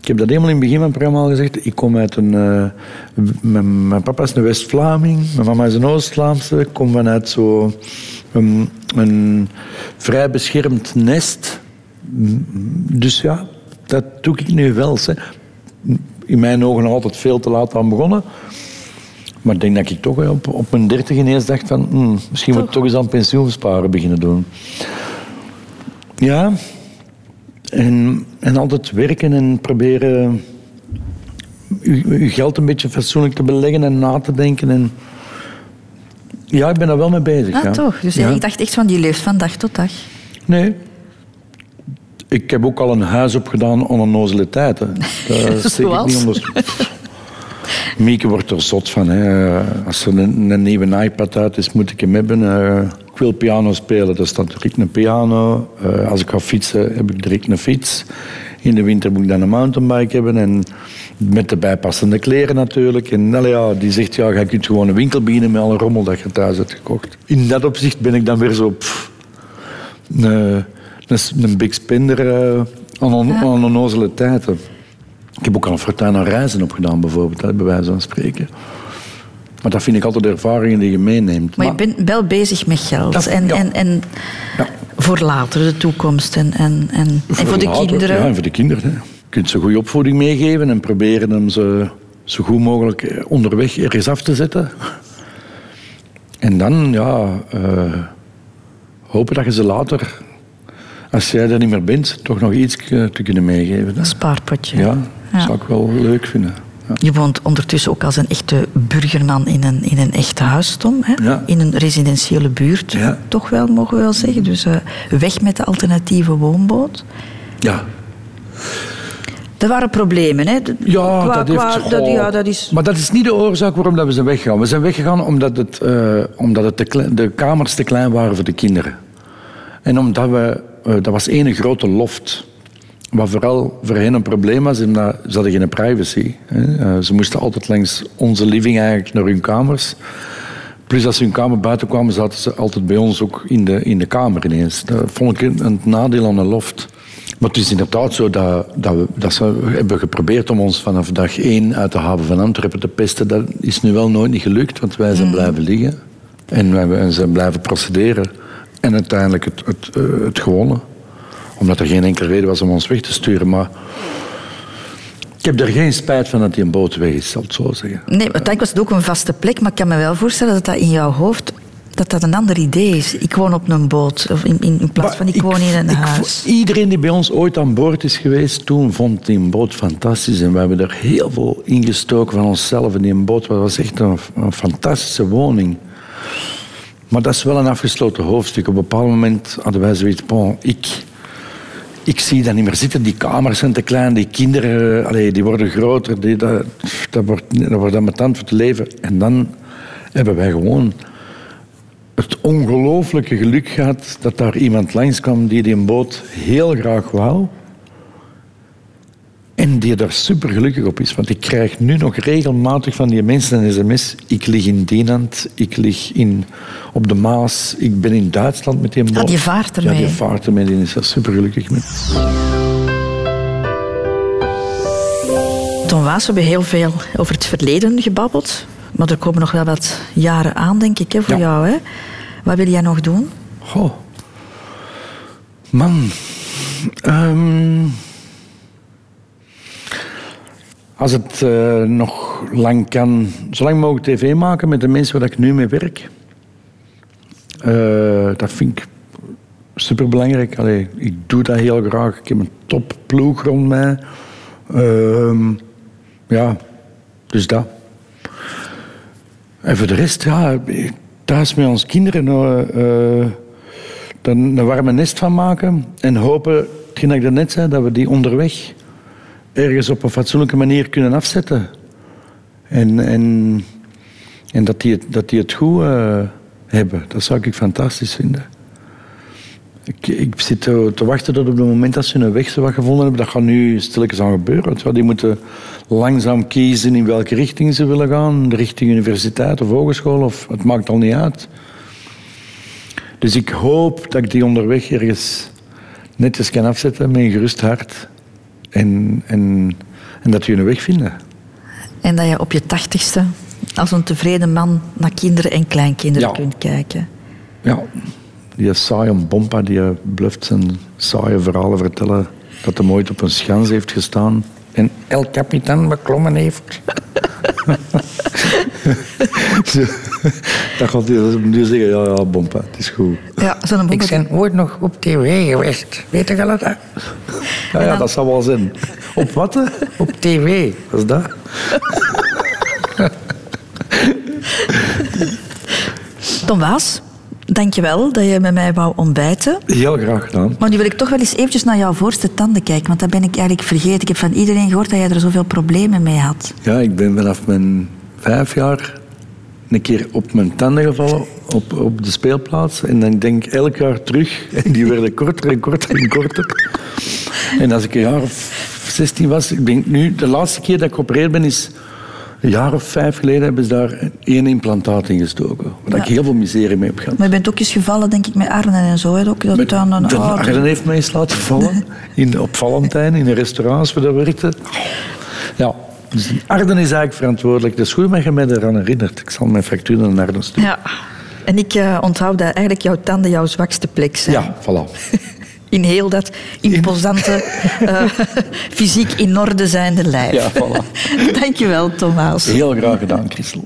[SPEAKER 3] ik heb dat helemaal in het begin van het programma al gezegd. Ik kom uit een... eh, mijn, mijn papa is een West-Vlaming, mijn mama is een Oost-Vlaamse. Ik kom vanuit zo een, een vrij beschermd nest. Dus ja, dat doe ik nu wel. Hè. In mijn ogen nog altijd veel te laat aan begonnen. Maar ik denk dat ik toch op, op mijn dertig ineens dacht van... hmm, misschien moet ik toch eens aan pensioensparen beginnen doen. Ja. En, en altijd werken en proberen... uw geld een beetje fatsoenlijk te beleggen en na te denken. En... Ja, ik ben daar wel mee bezig.
[SPEAKER 2] Ah,
[SPEAKER 3] ja.
[SPEAKER 2] toch? Dus
[SPEAKER 3] Ja.
[SPEAKER 2] ik dacht echt van, die leeft van dag tot dag.
[SPEAKER 3] Nee. Ik heb ook al een huis opgedaan aan onnozele tijden. Dat steek ik niet onder... Mieke wordt er zot van. Hè. Als er een, een nieuwe iPad uit is, moet ik hem hebben. Eh, ik wil piano spelen, dan staat direct een piano. Eh, als ik ga fietsen, heb ik direct een fiets. In de winter moet ik dan een mountainbike hebben. En met de bijpassende kleren natuurlijk. En allee, ja, die zegt, ja, je kunt gewoon een winkel beginnen met alle rommel dat je thuis hebt gekocht. In dat opzicht ben ik dan weer zo... pff, een, een, een big spender eh, aan, on, aan onnozele tijden. Ik heb ook al een fortuin aan reizen opgedaan, bijvoorbeeld, hè, bij wijze van spreken. Maar dat vind ik altijd ervaringen die je meeneemt.
[SPEAKER 2] Maar je bent wel bezig met geld.
[SPEAKER 3] Dat-
[SPEAKER 2] en,
[SPEAKER 3] ja.
[SPEAKER 2] en, en voor later, de toekomst. En, en, en, en voor de
[SPEAKER 3] later,
[SPEAKER 2] kinderen.
[SPEAKER 3] Ja, en voor de kinderen. Hè. Je kunt ze goede opvoeding meegeven en proberen hem ze zo goed mogelijk eh, onderweg ergens af te zetten. En dan, ja, eh, hopen dat je ze later, als jij er niet meer bent, toch nog iets eh, te kunnen meegeven. Een
[SPEAKER 2] spaarpotje.
[SPEAKER 3] Ja,
[SPEAKER 2] Ja.
[SPEAKER 3] zou ik wel leuk vinden. Ja.
[SPEAKER 2] Je woont ondertussen ook als een echte burgerman in een, in een echt huis, Tom. Hè?
[SPEAKER 3] Ja.
[SPEAKER 2] In een residentiële buurt,
[SPEAKER 3] Ja.
[SPEAKER 2] toch wel, mogen we wel zeggen. Dus eh, weg met de alternatieve woonboot.
[SPEAKER 3] Ja.
[SPEAKER 2] Er waren problemen, hè?
[SPEAKER 3] Ja,
[SPEAKER 2] qua-
[SPEAKER 3] dat heeft...
[SPEAKER 2] qua- dat, ja, dat is...
[SPEAKER 3] Maar dat is niet de oorzaak waarom dat we zijn weggegaan. We zijn weggegaan omdat, het, eh, omdat het te klein- de kamers te klein waren voor de kinderen. En omdat we... eh, dat was één grote loft. Wat vooral voor hen een probleem was, omdat ze hadden geen privacy. Hè. Eh, ze moesten altijd langs onze living eigenlijk naar hun kamers. Plus als ze hun kamer buiten kwamen, zaten ze altijd bij ons ook in de, in de kamer ineens. Dat vond ik een, een nadeel aan een loft. Maar het is inderdaad zo dat, dat, we, dat ze hebben geprobeerd om ons vanaf dag één uit de haven van Antwerpen te pesten. Dat is nu wel nooit niet gelukt, want wij zijn blijven liggen. En wij zijn blijven procederen. En uiteindelijk het, het, eh, het gewonnen. Omdat er geen enkele reden was om ons weg te sturen. Maar ik heb er geen spijt van dat die een boot weg is, zal ik het zo zeggen.
[SPEAKER 2] Nee, uiteindelijk was het ook een vaste plek, maar ik kan me wel voorstellen dat dat in jouw hoofd dat dat een ander idee is. Ik woon op een boot, of in, in, in plaats van ik, woon in een
[SPEAKER 3] Ik
[SPEAKER 2] huis.
[SPEAKER 3] iedereen die bij ons ooit aan boord is geweest, toen vond die boot fantastisch. En we hebben er heel veel ingestoken van onszelf. En die boot was echt een, een fantastische woning. Maar dat is wel een afgesloten hoofdstuk. Op een bepaald moment hadden wij zoiets ik, ik zie dat niet meer zitten. Die kamers zijn te klein, die kinderen eh, allee, die worden groter. Die, dat, dat, wordt, dat wordt aan mijn tand voor te leven. En dan hebben wij gewoon het ongelooflijke geluk gehad dat daar iemand langskwam die die boot heel graag wou. En die er super gelukkig op is. Want ik krijg nu nog regelmatig van die mensen een sms. Ik lig in Dienand, ik lig in, op de Maas, ik ben in Duitsland met die boot.
[SPEAKER 2] Ah, die vaart ermee.
[SPEAKER 3] Ja, die vaart ermee, die is er super gelukkig mee.
[SPEAKER 2] Tom Waas, we hebben heel veel over het verleden gebabbeld. Maar er komen nog wel wat jaren aan, denk ik, hè, voor jou. Hè? Wat wil jij nog doen?
[SPEAKER 3] Goh. Man. Ehm, als het eh, nog lang kan, zolang mogelijk tv maken met de mensen waar ik nu mee werk. Eh, dat vind ik superbelangrijk. Allee, ik doe dat heel graag. Ik heb een topploeg rond mij. Ehm, ja, dus dat. En voor de rest, ja, thuis met ons kinderen uh, dan een warme nest van maken en hopen, hetgeen dat ik daarnet zei, dat we die onderweg ergens op een fatsoenlijke manier kunnen afzetten. En, en, en dat, die het, dat die het goed uh, hebben. Dat zou ik fantastisch vinden. Ik, ik zit te, te, wachten tot op het moment dat ze hun weg wat gevonden hebben. Dat gaat nu stilletjes aan gebeuren. Die moeten langzaam kiezen in welke richting ze willen gaan. Richting universiteit of hogeschool. Of, het maakt al niet uit. Dus ik hoop dat ik die onderweg ergens netjes kan afzetten met een gerust hart. En, en, en dat je een weg vinden.
[SPEAKER 2] En dat je op je tachtigste als een tevreden man naar kinderen en kleinkinderen
[SPEAKER 3] Ja.
[SPEAKER 2] kunt kijken.
[SPEAKER 3] Ja, die saaie bompa die bluft zijn saaie verhalen vertellen dat hij ooit op een schans heeft gestaan en El Capitan beklommen heeft. Dat gaat hij nu zeggen, ja, ja, bompa, het is goed.
[SPEAKER 2] Ja, zo'n
[SPEAKER 3] Ik ben ooit nog op tv geweest. Weet je dat? Ja, ja, dat zal wel zijn. Op wat? Op tv, wat is dat?
[SPEAKER 2] Tom Waas, dankjewel dat je met mij wou ontbijten.
[SPEAKER 3] Heel graag gedaan.
[SPEAKER 2] Maar nu wil ik toch wel eens eventjes naar jouw voorste tanden kijken, want dat ben ik eigenlijk vergeten. Ik heb van iedereen gehoord dat jij er zoveel problemen mee had.
[SPEAKER 3] Ja, ik ben vanaf mijn vijf jaar een keer op mijn tanden gevallen op, op de speelplaats. En dan denk ik elk jaar terug. En die werden korter en korter en korter. En als ik een jaar of 16 was, ik denk nu, de laatste keer dat ik geopereerd ben, is een jaar of vijf geleden hebben ze daar één implantaat in gestoken. Waar ik heel veel miserie mee heb gehad.
[SPEAKER 2] Maar je bent ook eens gevallen, denk ik, met Arne en zo. Hè? Ook dat dan een
[SPEAKER 3] De
[SPEAKER 2] oude-
[SPEAKER 3] Arden heeft mij eens laten vallen in, op Valentijn, in een restaurant waar we werkten. Ja, dus Arden is eigenlijk verantwoordelijk. Is goed dat je mij eraan herinnert. Ik zal mijn fractuur naar Arden sturen.
[SPEAKER 2] Ja. En ik eh, onthoud dat eigenlijk jouw tanden jouw zwakste plek zijn.
[SPEAKER 3] Ja, voilà.
[SPEAKER 2] In heel dat imposante, eh, fysiek in orde zijnde lijf.
[SPEAKER 3] Ja, voilà.
[SPEAKER 2] Dankjewel, Thomas.
[SPEAKER 3] Heel graag gedaan, Christel.